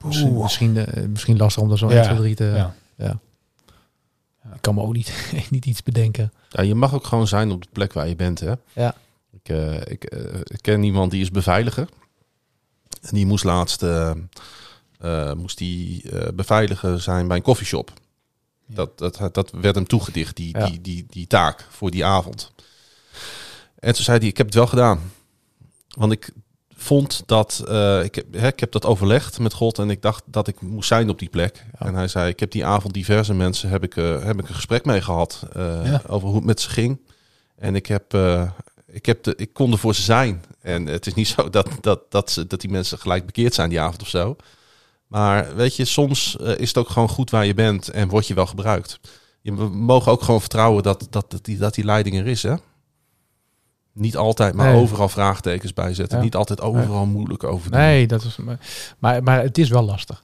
Misschien, Oeh. misschien, misschien lastig om daar zo Ja, 1, 2, 3 te... ja. Ja. Ik kan me ook niet, (laughs) niet iets bedenken. Ja, je mag ook gewoon zijn op de plek waar je bent. Hè? Ja. Ik, eh, ik, ik ken iemand die is beveiliger. En die moest laatst eh, moest die, eh, beveiliger zijn bij een koffieshop. Ja. Dat, dat, dat werd hem toegedicht, die, Ja. die, die, die taak voor die avond. En toen zei hij, ik heb het wel gedaan. Want ik vond dat, eh, ik, heb, hè, ik heb dat overlegd met God en ik dacht dat ik moest zijn op die plek. Ja. En hij zei, ik heb die avond diverse mensen, heb ik, heb ik een gesprek mee gehad eh, over hoe het met ze ging. En ik heb, ik heb de, ik kon er voor ze zijn. En het is niet zo dat, dat, dat, ze, dat die mensen gelijk bekeerd zijn die avond of zo. Maar weet je, soms eh, is het ook gewoon goed waar je bent en word je wel gebruikt. Je, we mogen ook gewoon vertrouwen dat, dat, dat, die, dat die leiding er is, hè? Niet altijd, maar Nee. overal vraagtekens bij zetten. Ja. Niet altijd overal moeilijk over doen. Nee, dat is... Maar, maar, maar het is wel lastig.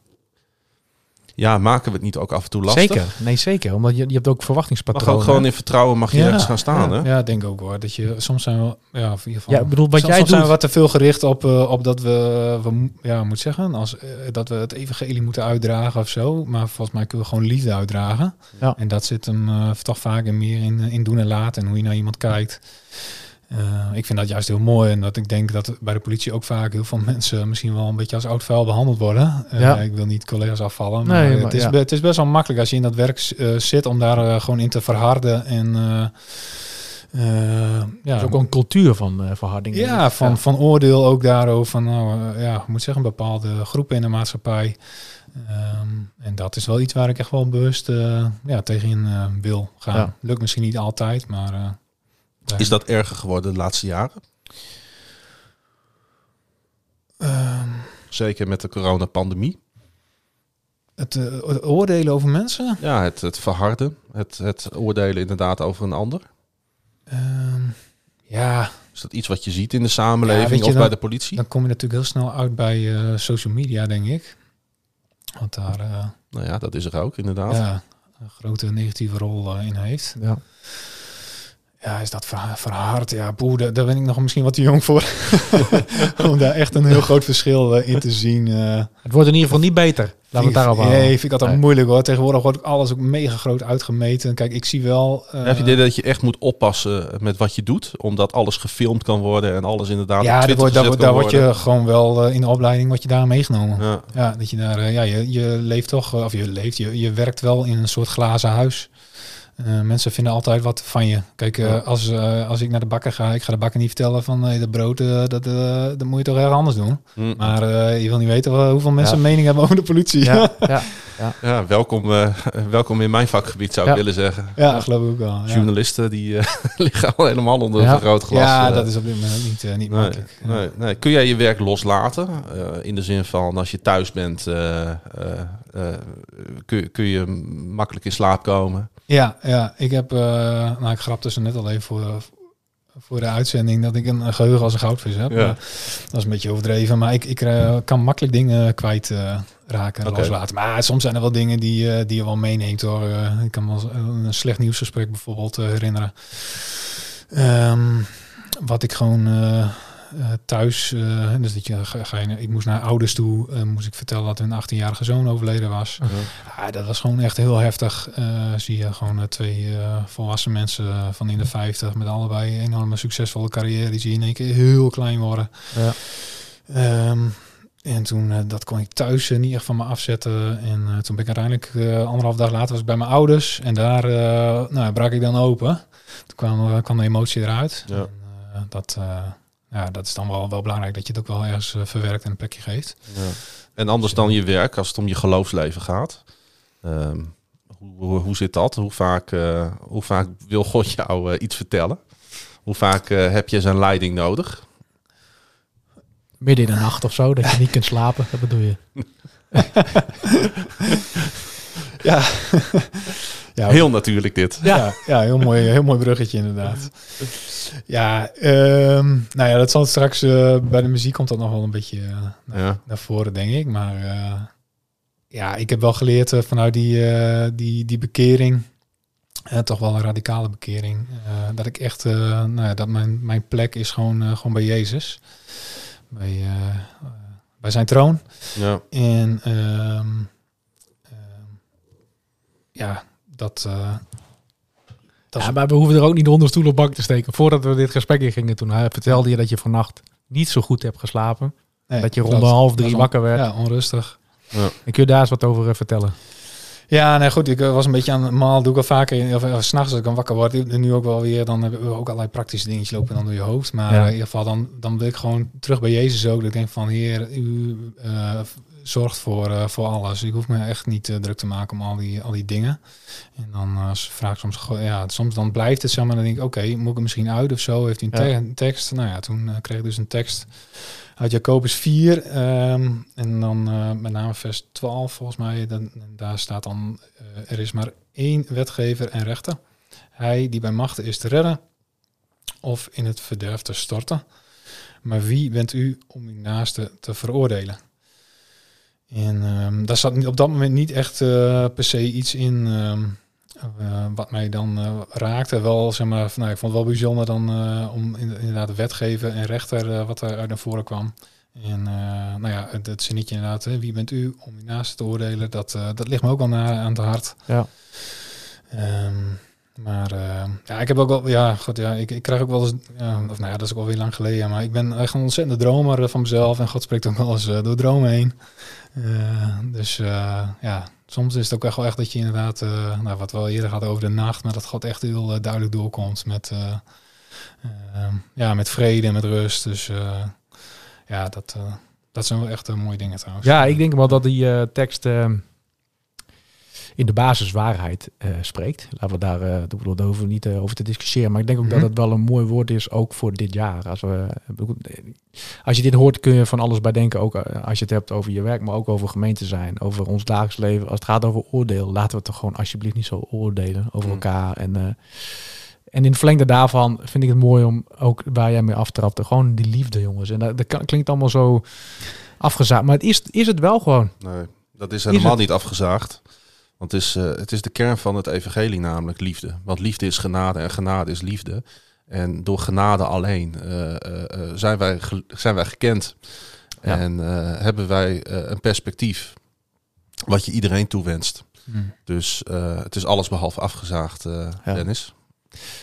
Ja, maken we het niet ook af en toe lastig? Zeker. Nee, zeker. Omdat je, je hebt ook Mag verwachtingspatronen. ook gewoon in vertrouwen mag je Ja, ergens gaan staan, hè? Ja, ik denk ook hoor. Dat je soms zijn we, ja, in ieder geval. Ja, ik bedoel, wat soms, jij soms zijn we wat te veel gericht op, eh, op dat we, we, ja, moet zeggen, als, eh, dat we het evangelie moeten uitdragen of zo. Maar volgens mij kunnen we gewoon liefde uitdragen. Ja. En dat zit hem eh, toch vaak in meer in, in doen en laten en hoe je naar iemand kijkt. Eh, ik vind dat juist heel mooi. En dat ik denk dat bij de politie ook vaak heel veel mensen misschien wel een beetje als oud vuil behandeld worden. Eh, Ja. Ik wil niet collega's afvallen. Maar, Nee, het, is, ja. het is best wel makkelijk als je in dat werk eh, zit om daar gewoon in te verharden. En ja, Er is ook een cultuur van verharding. ja, van, van oordeel ook daarover. Van, nou, ja, ik moet zeggen, bepaalde groepen in de maatschappij. Ehm, en dat is wel iets waar ik echt wel bewust ja, tegenin eh, wil gaan. Ja. Lukt misschien niet altijd, maar... daar- Is dat erger geworden de laatste jaren? Ehm, Zeker met de coronapandemie. het, eh, het oordelen over mensen? Ja, het, het verharden. Het, het oordelen inderdaad over een ander. Ehm, ja, Is dat iets wat je ziet in de samenleving je, of bij de politie? dan kom je natuurlijk heel snel uit bij eh, social media, denk ik. Want daar eh, Nou ja, dat is er ook inderdaad. ja, een grote negatieve rol in heeft. Ja. Ja, is dat ver- verhard? Ja, boe, daar, daar ben ik nog misschien wat te jong voor. (laughs) Om daar echt een heel groot verschil eh, in te zien. eh Het wordt in ieder geval niet beter. Laten we het daarop houden. Nee, vind ik altijd Nee. moeilijk hoor. Tegenwoordig wordt alles ook mega groot uitgemeten. Kijk, ik zie wel... eh, Heb je dit dat je echt moet oppassen met wat je doet? Omdat alles gefilmd kan worden en alles inderdaad ja, op daar Twitter word, daar, word je gewoon wel in de opleiding word je daar meegenomen. Ja. Ja. dat je daar, ja, je, je leeft toch, of je leeft, je, je werkt wel in een soort glazen huis. Eh, mensen vinden altijd wat van je. Kijk, eh, Ja. als, eh, als ik naar de bakker ga, ik ga de bakker niet vertellen van nee, dat brood, dat, eh, dat moet je toch erg anders doen. Hm. Maar eh, je wil niet weten hoeveel mensen Ja. een mening hebben over de politie. (laughs) Ja, ja. Ja, welkom, eh, welkom in mijn vakgebied zou ik willen zeggen. Ja, geloof ik ook wel. Ja, Journalisten die eh, (laughs) liggen al helemaal onder Ja. een groot glas. ja dat is op dit moment niet, niet Nee, makkelijk. Nee, nee. Kun jij je werk loslaten? Eh, in de zin van als je thuis bent, eh, eh, eh, kun, kun je makkelijk in slaap komen. Ja, ja, ik heb, eh, nou ik grapte ze net al even voor, voor de uitzending dat ik een, geheugen als een goudvis heb. Ja. Dat is een beetje overdreven, maar ik, ik eh, kan makkelijk dingen kwijt eh, raken loslaten. Maar soms zijn er wel dingen die, die je wel meeneemt hoor. Ik kan me wel een slecht nieuwsgesprek bijvoorbeeld herinneren. Ehm, wat ik gewoon eh, thuis, eh, dus dat je, ga, ga je, ik moest naar ouders toe, eh, moest ik vertellen dat hun 18-jarige zoon overleden was. Ja, dat was gewoon echt heel heftig. Zie je gewoon twee volwassen mensen van in de 50 met allebei een enorme succesvolle carrière. Die zie je in één keer heel klein worden. Ja. Ehm, en toen, dat kon ik thuis niet echt van me afzetten. En toen ben ik uiteindelijk, anderhalf dag later was ik bij mijn ouders. En daar nou, brak ik dan open. Toen kwam, kwam de emotie eruit. Ja. En, dat, ja, dat is dan wel, wel belangrijk dat je het ook wel ergens eh, verwerkt en een plekje geeft. Ja. En anders dan je werk, als het om je geloofsleven gaat. Ehm, hoe, hoe, hoe zit dat? Hoe vaak, eh, hoe vaak wil God jou eh, iets vertellen? Hoe vaak eh, heb je zijn leiding nodig? Midden in de nacht of zo, dat je niet kunt slapen. Dat bedoel je. (laughs) (laughs) ja. Ja, Heel natuurlijk dit. Ja, ja, heel, mooi, heel mooi bruggetje inderdaad. Ja, ehm, nou ja, dat zal straks eh, bij de muziek komt dat nog wel een beetje eh, naar, Ja. naar voren, denk ik. Maar eh, ja, ik heb wel geleerd vanuit die, eh, die, die bekering, toch wel een radicale bekering, eh, dat ik echt, eh, nou ja, dat mijn, mijn plek is gewoon, eh, gewoon bij Jezus. Bij, bij zijn troon. Ja. En ehm, ehm, ja, dat. eh, dat Ja, is- maar we hoeven er ook niet onder stoel of bank te steken. Voordat we dit gesprek in gingen, toen hij vertelde je dat je vannacht niet zo goed hebt geslapen. nee, dat je rond half drie wakker werd. Ja, onrustig. En kun je daar eens wat over eh, vertellen? Ja, nee, goed. Ik eh, was een beetje aan het maal. Doe ik al vaker. Of, of s'nachts als ik dan wakker word. En nu ook wel weer. Dan hebben we ook allerlei praktische dingetjes lopen dan door je hoofd. Maar Ja. eh, in ieder geval, dan, dan wil ik gewoon terug bij Jezus ook. Dat ik denk van, Heer, u eh, zorgt voor, eh, voor alles. Ik hoef me echt niet eh, druk te maken om al die, al die dingen. En dan eh, vraag ik soms, ja, soms dan blijft het zo. Maar dan denk ik, oké, moet ik het misschien uit of zo? Heeft hij een, te- Ja. een tekst? Nou ja, toen eh, kreeg ik dus een tekst uit Jacobus 4. ehm, en dan eh, met name vers 12 volgens mij. Dan, daar staat dan, eh, er is maar één wetgever en rechter. Hij die bij machten is te redden of in het verderf te storten. Maar wie bent u om uw naaste te veroordelen? En ehm, daar zat op dat moment niet echt eh, per se iets in ehm, eh, wat mij dan eh, raakte. Wel, zeg maar, van, nou, ik vond het wel bijzonder dan eh, om in- inderdaad de wetgever en rechter wat er uit naar voren kwam. En nou ja, het, het zinnetje inderdaad, hè, wie bent u om uw naaste te oordelen, dat, dat ligt me ook wel na, aan het hart. Ja. Ehm, maar ja, ik heb ook wel, ja, goed, ja, ik, ik krijg ook wel eens, ja, of nou ja, dat is ook alweer lang geleden, maar ik ben echt een ontzettende dromer van mezelf en God spreekt ook wel eens door dromen heen. Dus ja, soms is het ook echt wel echt dat je inderdaad, eh, nou, wat we eerder hadden over de nacht, maar dat God echt heel eh, duidelijk doorkomt met, eh, ja, met vrede en met rust. Dus ja, dat, dat zijn wel echt mooie dingen trouwens. Ja, ik denk wel dat die tekst in de basis waarheid eh, spreekt. Laten we daar, ik bedoel, daar hoeven we niet eh, over te discussiëren. Maar ik denk ook Mhm. dat het wel een mooi woord is, ook voor dit jaar. Als, we, als je dit hoort, kun je van alles bij denken. Ook als je het hebt over je werk, maar ook over gemeente zijn. Over ons dagelijks leven. Als het gaat over oordeel, laten we het toch gewoon alsjeblieft niet zo oordelen over Mm. elkaar. En, en in het verlengde daarvan vind ik het mooi om ook waar jij mee aftrapte. Gewoon die liefde, jongens. En dat, klinkt allemaal zo afgezaagd. Maar het is, is het wel gewoon. Nee, dat is helemaal niet afgezaagd. Want het is, eh, het is de kern van het evangelie, namelijk liefde. Want liefde is genade en genade is liefde. En door genade alleen eh, eh, zijn, wij zijn wij gekend. Ja. En hebben wij een perspectief wat je iedereen toewenst. Hmm. Dus het is alles behalve afgezaagd, Ja. Dennis.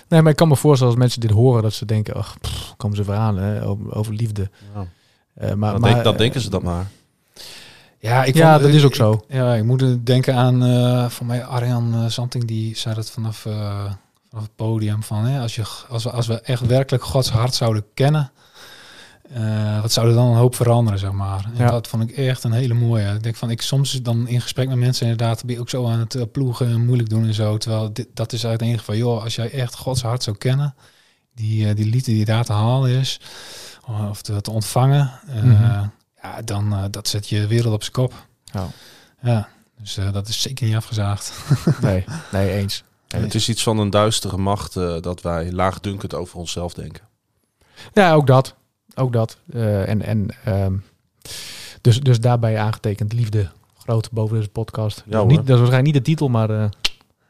Nee, maar ik kan me voorstellen als mensen dit horen dat ze denken, ach, pff, komen ze hè, over, liefde. Ja. Maar, Dat, maar, denk- dat denken ze dan maar. Ja, ik Ja, vond- dat is ook ik- zo. Ja, ik moet denken aan uh, van mij Arjan uh, Zanting die zei dat vanaf, uh, vanaf het podium van hè, als je als we als we echt werkelijk Gods hart zouden kennen, uh, wat zou er dan een hoop veranderen zeg maar. En Ja. dat vond ik echt een hele mooie. Ik denk van ik soms dan in gesprek met mensen inderdaad ben je ook zo aan het ploegen en moeilijk doen en zo, terwijl dit, dat is uiteindelijk van joh, als jij echt Gods hart zou kennen, die die liefde die daar te halen is of te, te ontvangen. Mhm. Ja, dan uh, dat zet je wereld op zijn kop. Ja. Ja, dus uh, dat is zeker niet afgezaagd. (laughs) nee, nee, eens. En het is iets van een duistere macht uh, dat wij laagdunkend over onszelf denken. Ja, ook dat. Ook dat. Uh, en en um, dus, dus daarbij aangetekend liefde groot boven deze podcast. Ja, dus niet, dat is waarschijnlijk niet de titel, maar uh,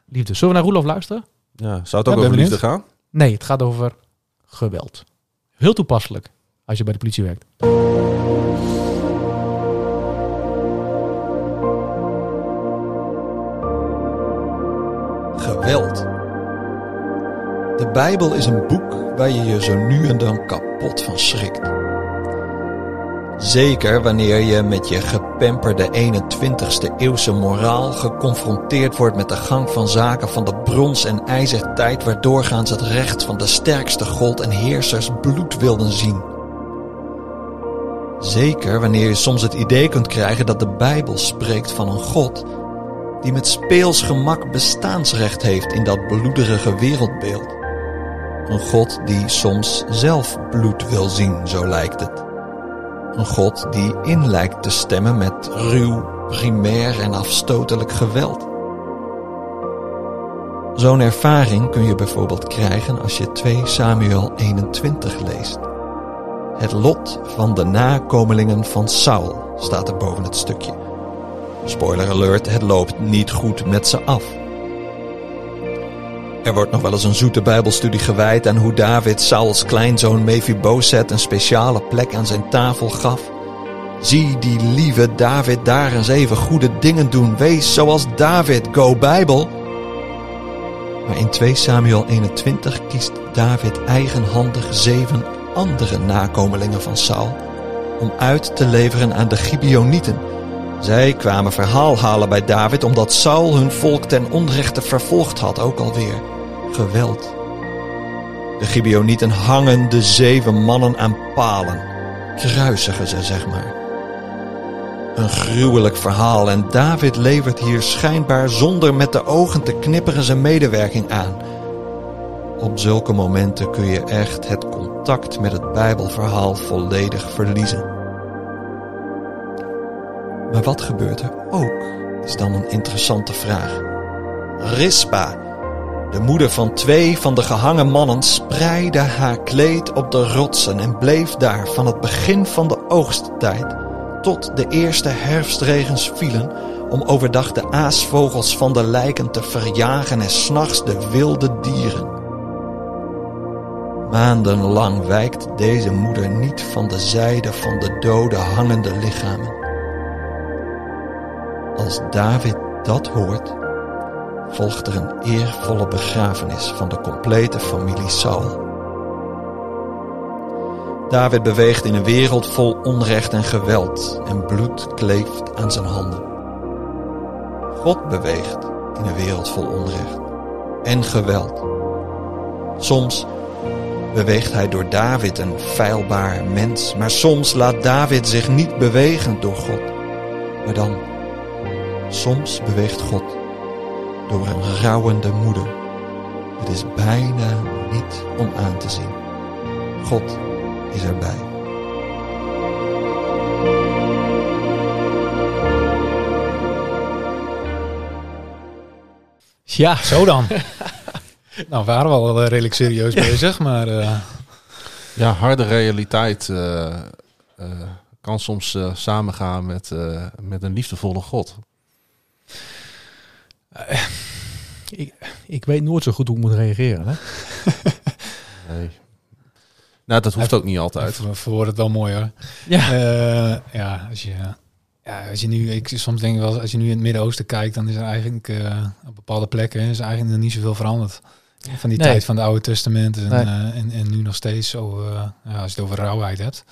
liefde. Zullen we naar Roelof luisteren? Ja, zou het ook ja, over liefde gaan? Nee, het gaat over geweld. Heel toepasselijk als je bij de politie werkt. Geweld. De Bijbel is een boek waar je je zo nu en dan kapot van schrikt. Zeker wanneer je met je gepemperde 21ste eeuwse moraal geconfronteerd wordt met de gang van zaken van de brons- en ijzertijd waar doorgaans het recht van de sterkste gold en heersers bloed wilden zien. Zeker wanneer je soms het idee kunt krijgen dat de Bijbel spreekt van een God die met speels gemak bestaansrecht heeft in dat bloederige wereldbeeld. Een God die soms zelf bloed wil zien, zo lijkt het. Een God die in lijkt te stemmen met ruw, primair en afstotelijk geweld. Zo'n ervaring kun je bijvoorbeeld krijgen als je 2 Samuel 21 leest. Het lot van de nakomelingen van Saul staat er boven het stukje. Spoiler alert, het loopt niet goed met ze af. Er wordt nog wel eens een zoete bijbelstudie gewijd aan hoe David Sauls kleinzoon Mephibosheth een speciale plek aan zijn tafel gaf. Zie die lieve David daar eens even goede dingen doen. Wees zoals David, go Bijbel. Maar in 2 Samuel 21 kiest David eigenhandig zeven andere nakomelingen van Saul om uit te leveren aan de Gibeonieten. Zij kwamen verhaal halen bij David omdat Saul hun volk ten onrechte vervolgd had, ook alweer geweld. De Gibeonieten hangen de zeven mannen aan palen, kruisigen ze, zeg maar. Een gruwelijk verhaal en David levert hier schijnbaar zonder met de ogen te knipperen zijn medewerking aan. Op zulke momenten kun je echt het contact met het Bijbelverhaal volledig verliezen. Maar wat gebeurt er ook, is dan een interessante vraag. Rispa, de moeder van twee van de gehangen mannen, spreidde haar kleed op de rotsen en bleef daar van het begin van de oogsttijd tot de eerste herfstregens vielen om overdag de aasvogels van de lijken te verjagen en s'nachts de wilde dieren. Maandenlang wijkt deze moeder niet van de zijde van de dode hangende lichamen. Als David dat hoort, volgt er een eervolle begrafenis van de complete familie Saul. David beweegt in een wereld vol onrecht en geweld en bloed kleeft aan zijn handen. God beweegt in een wereld vol onrecht en geweld. Soms beweegt hij door David een feilbaar mens, maar soms laat David zich niet bewegen door God. Maar dan, soms beweegt God door een rouwende moeder. Het is bijna niet om aan te zien. God is erbij. Ja, zo dan. (laughs) nou, we waren wel eh, redelijk serieus bezig, maar eh, Ja, harde realiteit eh, eh, kan soms eh, samengaan met, eh, met een liefdevolle God. Ik, ik weet nooit zo goed hoe ik moet reageren. Hè? (laughs) Nee. Nou, dat hoeft ook niet altijd. we verwoorden het wel mooi hoor. Ja. Eh, ja, als je, ja, als je nu, ik soms denk ik wel, als je nu in het Midden-Oosten kijkt, dan is er eigenlijk eh, op bepaalde plekken is er eigenlijk nog niet zoveel veranderd. Van die Nee. tijd van het Oude Testament en, Nee. eh, en, en nu nog steeds zo, eh, ja, als je het over rauwheid hebt.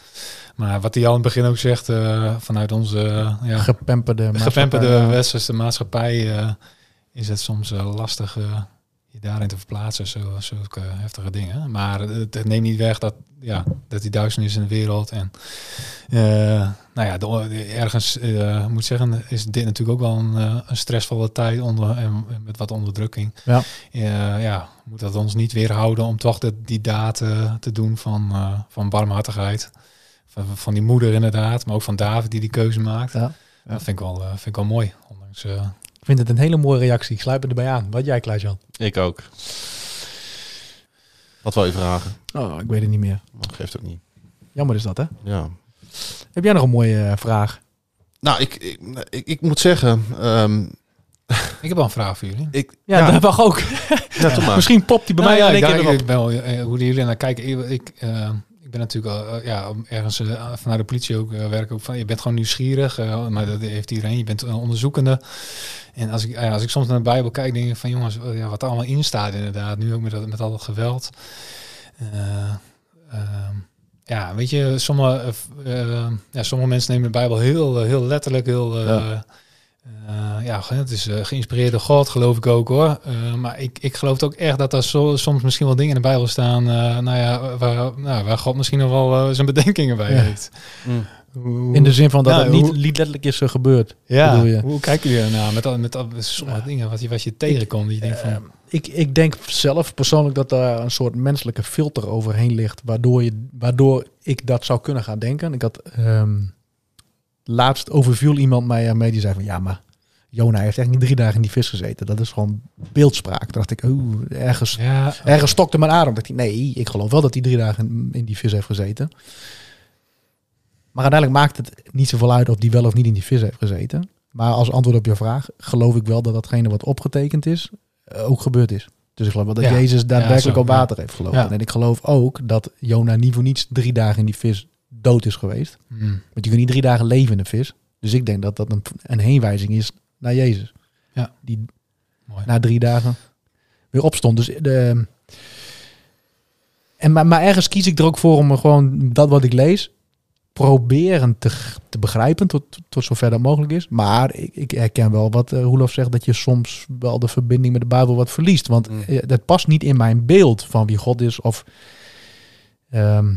Maar wat hij al in het begin ook zegt, eh, vanuit onze eh, ja, Gepemperde, gepemperde maatschappij. westerse maatschappij eh, is het soms eh, lastig eh, je daarin te verplaatsen, zo, zulke heftige dingen. Maar het, het neemt niet weg dat, ja, dat die duisternis in de wereld en eh, nou ja, de, ergens eh, moet ik zeggen, is dit natuurlijk ook wel een, een stressvolle tijd onder, en met wat onderdrukking. Ja. Ja, moet dat ons niet weerhouden om toch de, die daad te doen van, van barmhartigheid. Van, van die moeder inderdaad, maar ook van David die die keuze maakt. Ja. Dat vind ik wel, vind ik wel mooi. Ondanks, Ik vind het een hele mooie reactie. Ik sluit me erbij aan. Wat jij, Klaas-Jan? Ik ook. Wat wil je vragen? Oh, ik weet het niet meer. Dat geeft ook niet. Jammer is dat, hè? Ja. Heb jij nog een mooie eh, vraag? Nou, ik, ik, ik, ik moet zeggen... ehm, ik heb wel een vraag voor jullie. ik, Ja, dat mag ook. ja. (laughs) Misschien popt die bij Nou mij ja, in ik, ik wel, eh, hoe jullie naar kijken. Ik, eh, ik ben natuurlijk al, eh, ja, ergens eh, vanuit de politie ook eh, werk van. Je bent gewoon nieuwsgierig, eh, maar dat heeft iedereen. Je bent een onderzoekende. En als ik, als ik soms naar de Bijbel kijk, denk ik van jongens, ja, wat er allemaal in staat inderdaad. Nu ook met, dat- met al dat geweld. Eh, ehm, ja, weet je, sommige, ja, sommige mensen nemen de Bijbel heel, heel letterlijk, heel. Ja. Eh, ja, het is eh, geïnspireerd door God, geloof ik ook hoor. Eh, maar ik, ik geloof ook echt dat er zo, soms misschien wel dingen in de Bijbel staan. nou ja, waar, nou, waar God misschien nog wel zijn bedenkingen bij Ja. heeft. Mm. Hoe- In de zin van dat Ja, het niet, hoe- niet letterlijk is gebeurd. ja, je? hoe kijken jullie ernaar met, al, met al, sommige dingen wat je, wat je tegenkomt? Dat je denkt van, ik, ik denk zelf persoonlijk dat daar een soort menselijke filter overheen ligt, waardoor, je, waardoor ik dat zou kunnen gaan denken. Ik had ehm, laatst overviel iemand mij ermee die zei van ja, maar Jona heeft echt niet drie dagen in die vis gezeten. Dat is gewoon beeldspraak. Toen dacht ik, oeh, ergens, Ja, ergens stokte mijn adem. Dacht ik, nee, ik geloof wel dat hij drie dagen in, die vis heeft gezeten. Maar uiteindelijk maakt het niet zoveel uit of die wel of niet in die vis heeft gezeten. Maar als antwoord op je vraag, geloof ik wel dat datgene wat opgetekend is, eh, ook gebeurd is. Dus ik geloof wel dat Ja. Jezus daadwerkelijk zo, op water heeft gelopen. Ja. En ik geloof ook dat Jona niet voor niets drie dagen in die vis dood is geweest. Hmm. Want je kunt niet drie dagen leven in een vis. Dus ik denk dat dat een, een heenwijzing is naar Jezus. Ja. Die Mooi. na drie dagen weer opstond. Dus de, en, maar, maar ergens kies ik er ook voor om me gewoon dat wat ik lees proberen te, te begrijpen tot, tot zover dat mogelijk is. Maar ik, ik herken wel wat uh, Roelof zegt, dat je soms wel de verbinding met de Bijbel wat verliest. Want Mm. eh, dat past niet in mijn beeld van wie God is. Of ehm,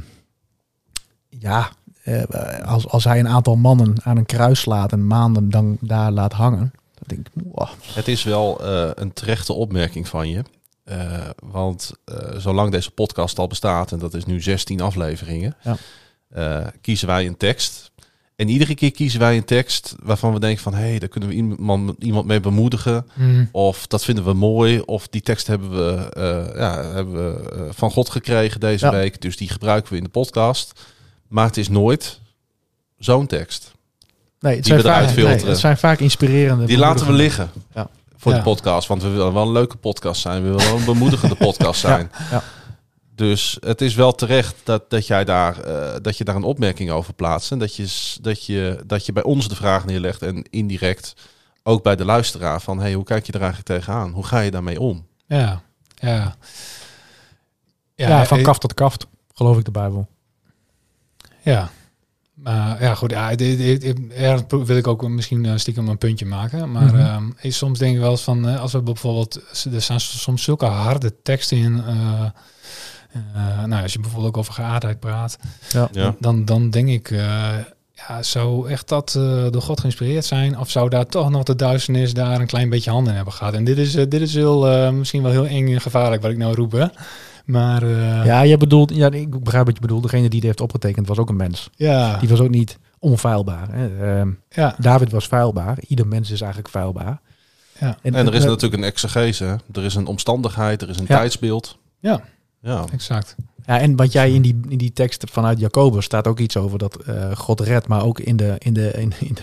ja, eh, als, als hij een aantal mannen aan een kruis slaat en maanden dan daar laat hangen. Dan denk ik, wow. Het is wel eh, een terechte opmerking van je. Eh, want zolang deze podcast al bestaat, en dat is nu 16 afleveringen, Ja. kiezen wij een tekst. En iedere keer kiezen wij een tekst waarvan we denken van... hé, hey, daar kunnen we iemand, iemand mee bemoedigen. Hmm. Of dat vinden we mooi. Of die tekst hebben we, ja, hebben we van God gekregen deze Ja. week. Dus die gebruiken we in de podcast. Maar het is nooit zo'n tekst. Nee, het Die zijn, we eruit vaak, filteren. nee, het zijn vaak inspirerende. Die laten we liggen Ja. voor Ja. de podcast. Want we willen wel een leuke podcast zijn. We willen wel een bemoedigende podcast (laughs) zijn. ja. Dus het is wel terecht dat, dat, jij daar, eh, dat je daar een opmerking over plaatst. En dat je, dat, je, dat je bij ons de vraag neerlegt. En indirect ook bij de luisteraar. Van hey, hoe kijk je er eigenlijk tegenaan? Hoe ga je daarmee om? Ja, ja. Ja, van eh, kaft tot kaft, geloof ik de Bijbel. Ja. Maar ja, goed. Ja, dit, dit, dit- ergens pro- wil ik ook misschien eh, stiekem een puntje maken. Maar Mhm. ehm, eh, soms denk ik wel eens van, eh, als we bijvoorbeeld, er staan soms zulke harde teksten in. eh, eh, nou, als je bijvoorbeeld ook over geaardheid praat, Ja. Ja. dan, dan denk ik, eh, ja, zou echt dat eh, door God geïnspireerd zijn? Of zou daar toch nog de duisternis daar een klein beetje handen in hebben gehad? En dit is, dit is heel, eh, misschien wel heel eng en gevaarlijk wat ik nou roep, hè? Maar eh, Ja, je bedoelt, ja, ik begrijp wat je bedoelt. Degene die dit heeft opgetekend was ook een mens. ja, Die was ook niet onfeilbaar. Hè. Ehm, ja, David was feilbaar. Ieder mens is eigenlijk feilbaar. ja, En er is natuurlijk een exegese. hè. Er is een omstandigheid. Er is een Ja. tijdsbeeld. Ja. Ja. exact. Ja, en wat jij in die, in die tekst vanuit Jacobus staat ook iets over dat eh, God redt, maar ook in de, in de, in, in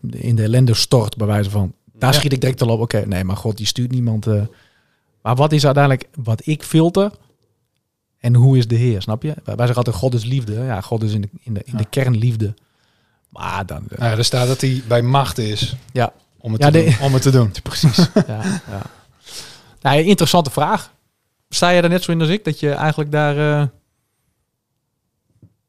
de, in de ellende stort, bij wijze van. Daar Ja. schiet ik direct al op. Oké, nee, maar God die stuurt niemand. eh. maar wat is uiteindelijk wat ik filter? En hoe is de Heer, snap je? Wij zeggen altijd God is liefde. Ja, God is in de, in de, in de Ja. kern liefde. Maar dan... Nou ja, er staat dat hij bij macht is. Ja. Om het, Ja, te, de- doen, om het te doen. (laughs) Precies. (laughs) ja, ja. Nou, interessante vraag. Sta je er net zo in als ik, dat je eigenlijk daar eh,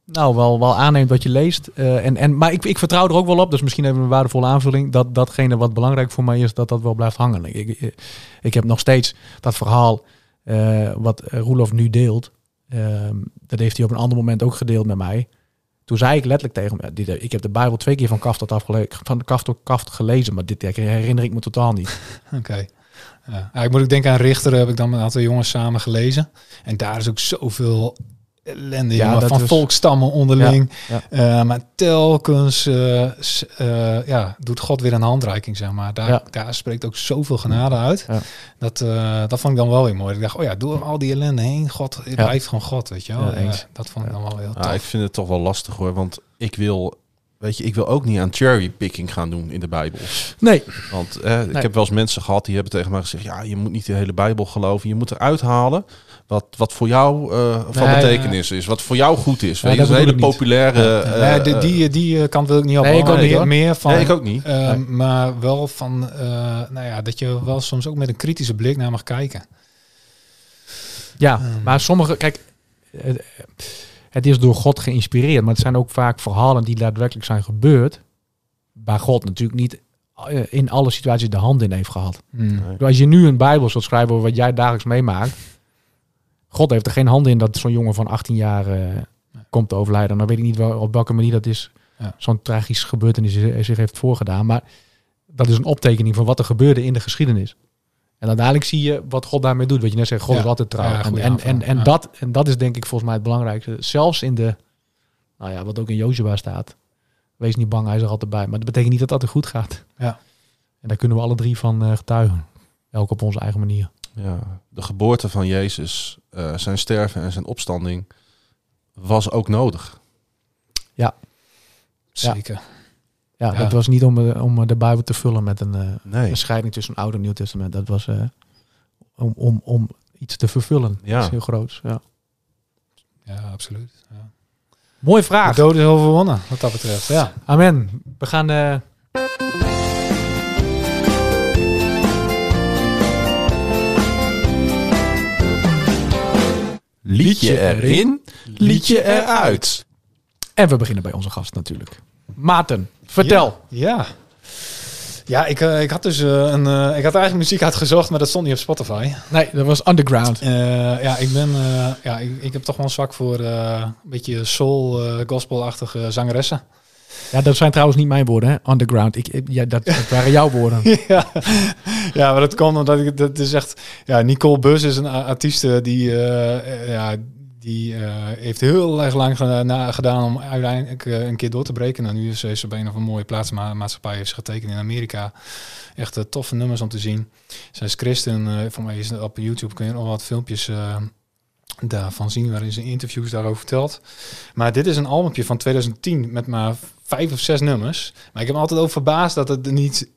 nou wel, wel aanneemt wat je leest. Eh, en, en, maar ik, ik vertrouw er ook wel op, dus misschien even een waardevolle aanvulling, dat datgene wat belangrijk voor mij is, dat dat wel blijft hangen. Ik, ik, ik heb nog steeds dat verhaal eh, wat Roelof nu deelt. Ehm, dat heeft hij op een ander moment ook gedeeld met mij. Toen zei ik letterlijk tegen hem, ik heb de Bijbel twee keer van kaft tot, van kaft tot kaft gelezen, maar dit herinner ik me totaal niet. (laughs) Oké. Ik moet ook denken aan Richter, heb ik dan met een aantal jongens samen gelezen. En daar is ook zoveel ellende Ja, jongen, van volkstammen onderling. Ja, Eh, maar telkens eh, eh, ja, doet God weer een handreiking, zeg maar. Daar, Ja. daar spreekt ook zoveel genade uit. Ja. Dat, eh, dat vond ik dan wel weer mooi. Ik dacht, oh ja, door al die ellende heen, God, blijft gewoon God, weet je wel. Dat vond ik dan wel heel Ja, tof. ik vind het toch wel lastig hoor. Want ik wil, weet je, ik wil ook niet aan cherrypicking gaan doen in de Bijbel. Nee, Want eh, ik Nee. heb wel eens mensen gehad die hebben tegen mij gezegd: ja, je moet niet de hele Bijbel geloven. Je moet eruit halen wat, wat voor jou eh, van Nee, betekenis is. Wat voor jou goed is. Ja, Weet je, dat is een hele populaire. eh, Nee, die, die, die eh, kant wil ik niet op. Nee, ik hoor. ook niet, meer, van, nee, ik ook niet. eh, Nee. Maar wel van, eh, nou ja, dat je wel soms ook met een kritische blik naar mag kijken. ja, Hmm. maar sommige, kijk, het, het is door God geïnspireerd, maar het zijn ook vaak verhalen die daadwerkelijk zijn gebeurd, waar God natuurlijk niet eh, in alle situaties de hand in heeft gehad. Hmm. Nee. Als je nu een Bijbel zult schrijven over wat jij dagelijks meemaakt, God heeft er geen hand in dat zo'n jongen van 18 jaar eh, komt te overlijden. Dan weet ik niet wel, op welke manier dat is, Ja. zo'n tragische gebeurtenis zich zich heeft voorgedaan, maar dat is een optekening van wat er gebeurde in de geschiedenis. En uiteindelijk zie je wat God daarmee doet. Wat je net zegt, God Ja. is altijd trouw. Ja, en, en, en, dat, en dat is denk ik volgens mij het belangrijkste. Zelfs in de, nou ja, wat ook in Jozua staat. Wees niet bang, hij is er altijd bij. Maar dat betekent niet dat dat er goed gaat. Ja. En daar kunnen we alle drie van eh, getuigen. Elk op onze eigen manier. Ja, de geboorte van Jezus, eh, zijn sterven en zijn opstanding was ook nodig. Zeker. Ja, Ja. dat was niet om, eh, om eh, de Bijbel te vullen met een, eh, Nee. een scheiding tussen Oude en Nieuw Testament. Dat was eh, om, om, om iets te vervullen. Ja. Dat is heel groot. Ja. Ja, absoluut. Ja. Mooie De vraag. dood is overwonnen, wat dat betreft. Ja. Amen. We gaan... Liedje erin, liedje eruit. en we beginnen bij onze gast natuurlijk. Maarten, vertel. Ja. Ja, ik, eh, ik had dus eh, een. eh, ik had eigenlijk muziek uitgezocht, maar dat stond niet op Spotify. Nee, dat was Underground. Ja, ik ben. ja, ik, ik heb toch wel een zwak voor een beetje soul, gospelachtige zangeressen. Ja, dat zijn trouwens niet mijn woorden, hè? Underground. Ik, ik- ja, dat, dat waren jouw woorden. (laughs) ja. Ja, maar dat komt omdat ik. Dat is echt. Ja, Nicole Bus is een a- artieste die. eh, ja, die eh, heeft heel erg lang gedaan om uiteindelijk eh, een keer door te breken. En nu is ze op een of een mooie plaatsmaatschappij heeft ze getekend in Amerika. Echt toffe nummers om te zien. Zij is christen. voor mij is op YouTube kun je nog wat filmpjes daarvan zien waarin ze interviews daarover vertelt. Maar dit is een albumje van 2010 met maar vijf of zes nummers. Maar ik heb me altijd over verbaasd dat het niet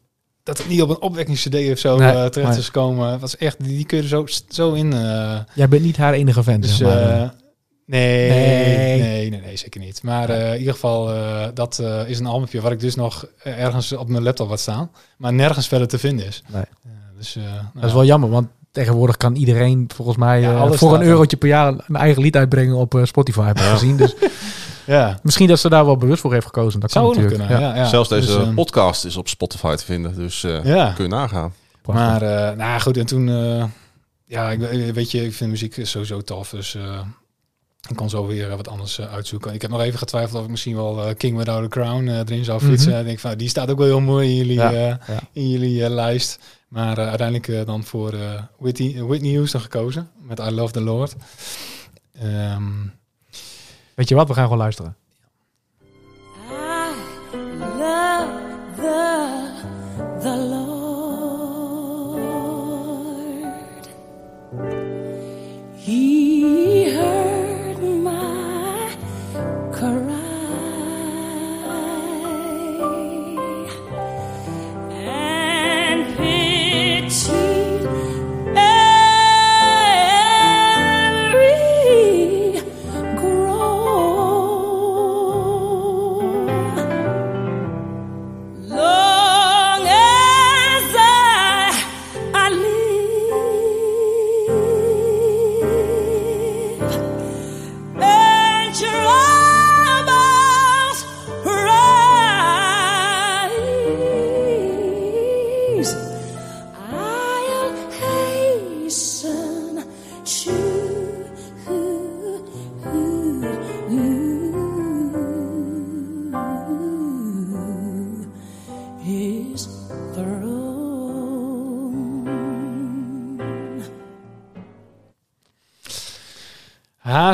dat het niet op een opwekkings-CD of zo Nee, eh, terecht is gekomen. Was echt, die, die kun je er zo, zo in. eh, Jij bent niet haar enige fan, dus zeg maar. eh, nee, Nee. nee, nee, nee, zeker niet. Maar in ieder geval, dat is een albumje waar ik dus nog ergens op mijn laptop wat staan, maar nergens verder te vinden is. Nee. Dus, eh, Dat is wel jammer, want tegenwoordig kan iedereen volgens mij Ja, voor een eurotje per jaar een eigen lied uitbrengen op Spotify, heb ik gezien. Dus (laughs) ja. misschien dat ze daar wel bewust voor heeft gekozen. Dat kan Zou nog natuurlijk. kunnen. Ja. Ja. Ja, Zelfs deze Dus, ehm, podcast is op Spotify te vinden, dus eh, Ja. kun je nagaan. Prachtig. Maar, eh, nou goed, en toen, eh, ja, ik, eh, weet je, ik vind muziek sowieso tof, dus eh, ik kon zo weer eh, wat anders eh, uitzoeken. Ik heb nog even getwijfeld of ik misschien wel eh, King Without a Crown eh, erin zou fietsen. Mhm. Ik denk van, die staat ook wel heel mooi in jullie, Ja, eh, ja. in jullie eh, lijst. Maar eh, uiteindelijk eh, dan voor eh, Whitney, Whitney Houston gekozen, met I Love the Lord. Ehm, Weet je wat, we gaan gewoon luisteren.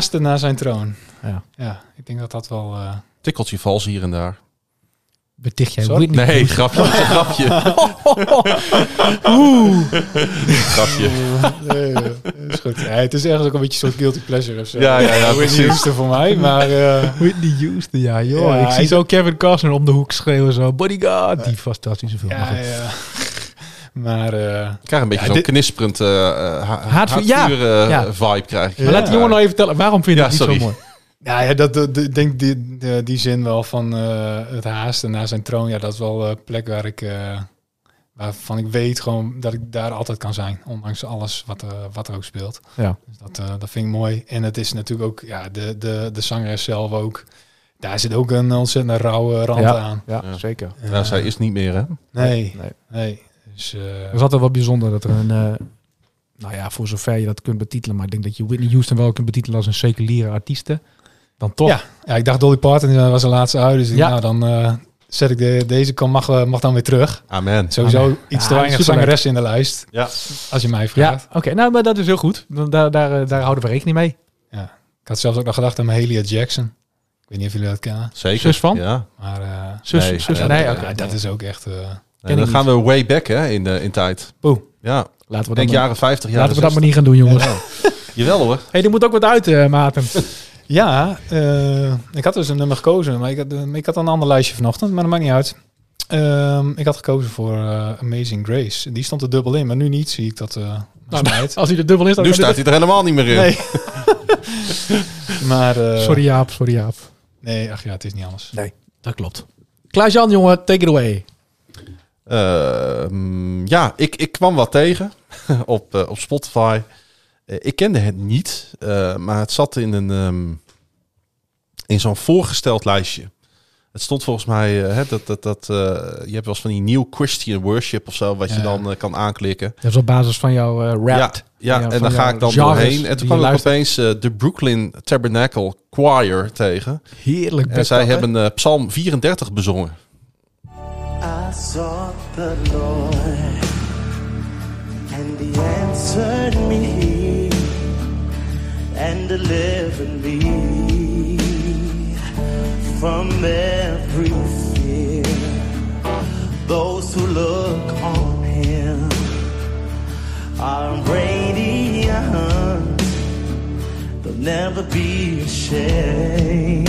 Haasten naar zijn troon. Ja. Ja, ik denk dat dat wel... eh, Tikkeltje vals hier en daar. Beticht jij Sorry? Whitney? Nee, grapje, (laughs) grapje. (laughs) grapje. nee, nee, is goed. Ja, het is ergens ook een beetje een soort guilty pleasure of zo. Ja, ja, ja, Whitney precies. Houston voor mij, maar... eh, Whitney Houston, ja joh. Ja, ik zie zo Kevin Costner om de hoek schreeuwen zo. Bodyguard, die fantastische film. Ja, ja. Maar eh, Ik krijg een beetje Ja, zo'n dit- knisperend eh uh, Haatvuur, ja, ja. vibe krijg ik. Maar laat die jongen nou even vertellen, waarom vind je Ja, dat niet sorry. zo mooi? ja, ja, dat, ik denk die, die, die zin wel van eh, het haasten naar zijn troon. Ja, dat is wel een plek waar ik, eh, waarvan ik weet gewoon dat ik daar altijd kan zijn. Ondanks alles wat, er wat er ook speelt. Ja. Dus dat, eh, dat vind ik mooi. En het is natuurlijk ook, ja, de, de, de zangeres zelf ook. Daar zit ook een ontzettend rauwe rand Ja. aan. Ja, Ja. zeker. Ja, zij is niet meer, hè? Nee, Nee. nee. Dus, eh, Het is altijd wel bijzonder dat er een... eh, nou ja, voor zover je dat kunt betitelen. Maar ik denk dat je Whitney Houston wel kunt betitelen als een seculiere artieste. Dan toch. Ja. ja, ik dacht Dolly Parton die was de laatste uit. Dus Ja. nou, dan eh, zet ik de, deze kan, mag, eh, mag dan weer terug. Amen. Sowieso Amen. iets Ja, te weinig zangeressen in de lijst. Ja. Als je mij Ja, vraagt. oké. nou, maar dat is heel goed. Dan Daar, daar, eh, daar houden we rekening mee. Ik had zelfs ook nog gedacht aan Mahalia Jackson. Ik weet niet of jullie dat kennen. Zeker. Zus van? Ja. Maar eh, Zus, Nee, zus, ja, nee, ja, dat is ook echt... eh, En dan gaan we way back hè, in, de, in tijd. Poeh. Ja, Laten we denk maar, jaren 50, jaren laten we dat maar 60. niet gaan doen, jongens. Ja. (laughs) Jawel hoor. hey, er moet ook wat uit, eh Maarten. (laughs) Ja, eh, ik had dus een nummer gekozen, maar ik had, eh, ik had een ander lijstje vanochtend, maar dat maakt niet uit. Ehm, ik had gekozen voor Amazing Grace. Die stond er dubbel in, maar nu niet zie ik dat uh, Nou, (laughs) als hij er dubbel is, dan Nu staat hij er helemaal niet meer in. Nee. maar, Sorry Jaap, sorry Jaap. Nee, ach ja, het is niet anders. Nee, dat klopt. Klaas-Jan, jongen, take it away. Ehm, ja, ik, ik kwam wat tegen (laughs) op, eh, op Spotify. Eh, ik kende het niet, eh, maar het zat in, een, ehm, in zo'n voorgesteld lijstje. Het stond volgens mij, hè, dat, dat, dat, je hebt wel eens van die New Christian Worship of zo, wat je dan kan aanklikken. Dat is op basis van jouw eh, rap. Ja, ja en dan ga ik dan doorheen. En toen kwam ik opeens de Brooklyn Tabernacle Choir tegen. Heerlijk. En zij dat, hebben Psalm 34 bezongen. Sought the Lord, and He answered me and delivered me from every fear. Those who look on Him are radiant; they'll never be ashamed.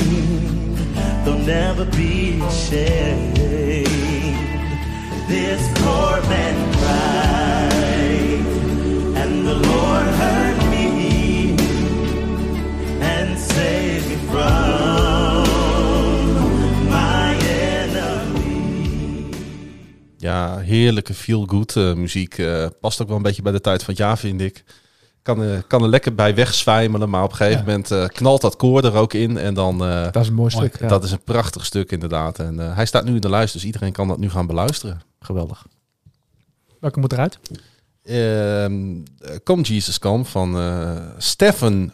They'll never be ashamed. This poor man cried, and the Lord heard me and saved me from my enemy. Ja, heerlijke feel-good eh, muziek. Eh, past ook wel een beetje bij de tijd van het jaar, vind ik. Kan, eh, kan er lekker bij wegzwijmelen, maar op een gegeven Ja. moment eh, knalt dat koor er ook in. En dan, eh, Dat is een mooi Mooi. stuk. ja. dat is een prachtig stuk inderdaad. En eh, hij staat nu in de lijst, dus iedereen kan dat nu gaan beluisteren. Geweldig. Welke moet eruit? Ehm eh, Come Jesus Come van eh Stephen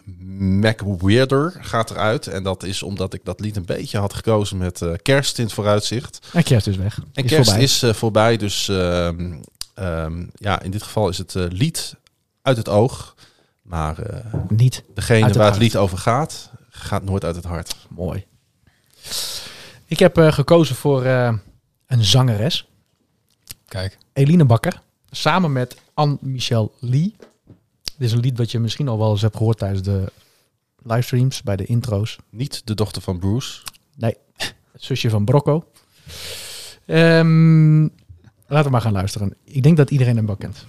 McWeirder gaat eruit. En dat is omdat ik dat lied een beetje had gekozen met eh, kerst in het vooruitzicht. En kerst is weg. En Is kerst voorbij. is eh, voorbij, dus ehm, ehm, ja, in dit geval is het eh, lied uit het oog. Maar eh, Niet. degene waar het lied over gaat, gaat nooit uit het hart. Mooi. Ik heb eh, gekozen voor eh, een zangeres. Kijk, Eline Bakker. Samen met Anne-Michel Lee. Dit is een lied wat je misschien al wel eens hebt gehoord tijdens de livestreams, bij de intro's. Niet de dochter van Bruce. Het zusje van Brocco. Ehm, laten we maar gaan luisteren. Ik denk dat iedereen hem wel kent.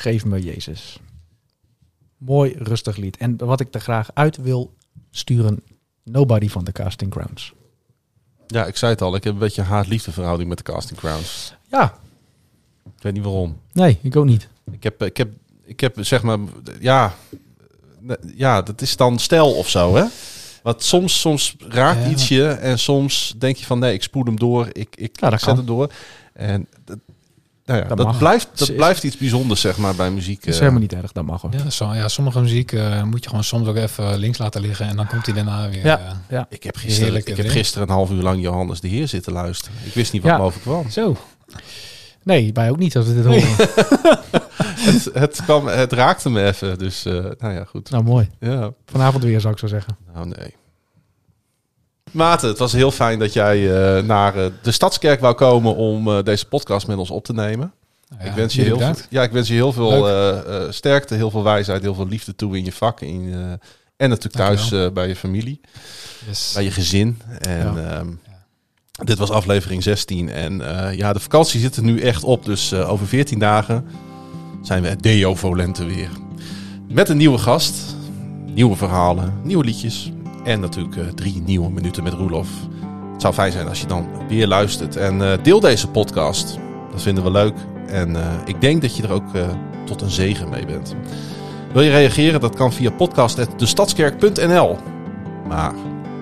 Geef me Jezus. Mooi, rustig lied. En wat ik er graag uit wil sturen, Nobody van de Casting Crowns. Ja, ik zei het al, ik heb een beetje haat-liefde verhouding met de Casting Crowns. Ja, Ik weet niet waarom. nee, ik ook niet. Ik heb, ik heb, ik heb zeg maar, ja, ja, dat is dan stijl of zo, hè? Want soms, soms raakt Ja. iets je en soms denk je van nee, ik spoel hem door, ik, ik Ja, dat zet kan. hem door. En dat, nou ja, Dat blijft, dat Is- blijft iets bijzonders, zeg maar, bij muziek. Dat is eh. helemaal niet erg, dat mag hoor. ja, zo, ja, sommige muziek eh, moet je gewoon soms ook even links laten liggen en dan komt hij daarna weer. Ja. eh, Ja. Ik heb, gisteren, ik heb gisteren een half uur lang Johannes de Heer zitten luisteren. Ik wist niet wat Ja. me overkwam. Zo. Nee, wij ook niet als we dit horen. (laughs) het, het, kwam, het raakte me even, dus eh, nou ja, goed. Nou, mooi. Ja, Vanavond weer, zou ik zo zeggen. nou nee. Maarten, het was heel fijn dat jij eh, naar eh, de Stadskerk wou komen om eh, deze podcast met ons op te nemen. nou ja, ik, wens je heel veel, ja, ik wens je heel veel sterkte, heel veel wijsheid, heel veel liefde toe in je vak. In, en natuurlijk thuis bij je familie, Yes. bij je gezin. En Ja. ehm, dit was aflevering 16. En ja, de vakantie zit er nu echt op. Dus over 14 dagen zijn we Deo Volente weer. Met een nieuwe gast, nieuwe verhalen, nieuwe liedjes. En natuurlijk eh, drie nieuwe minuten met Roelof. Het zou fijn zijn als je dan weer luistert. En eh, deel deze podcast. Dat vinden we leuk. En eh, ik denk dat je er ook tot een zegen mee bent. Wil je reageren? Dat kan via podcast.destadskerk.nl. Maar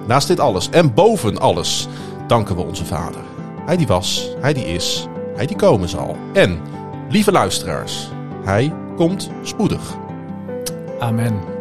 naast dit alles en boven alles danken we onze Vader. Hij die was, hij die is, hij die komen zal. En, lieve luisteraars, hij komt spoedig. Amen.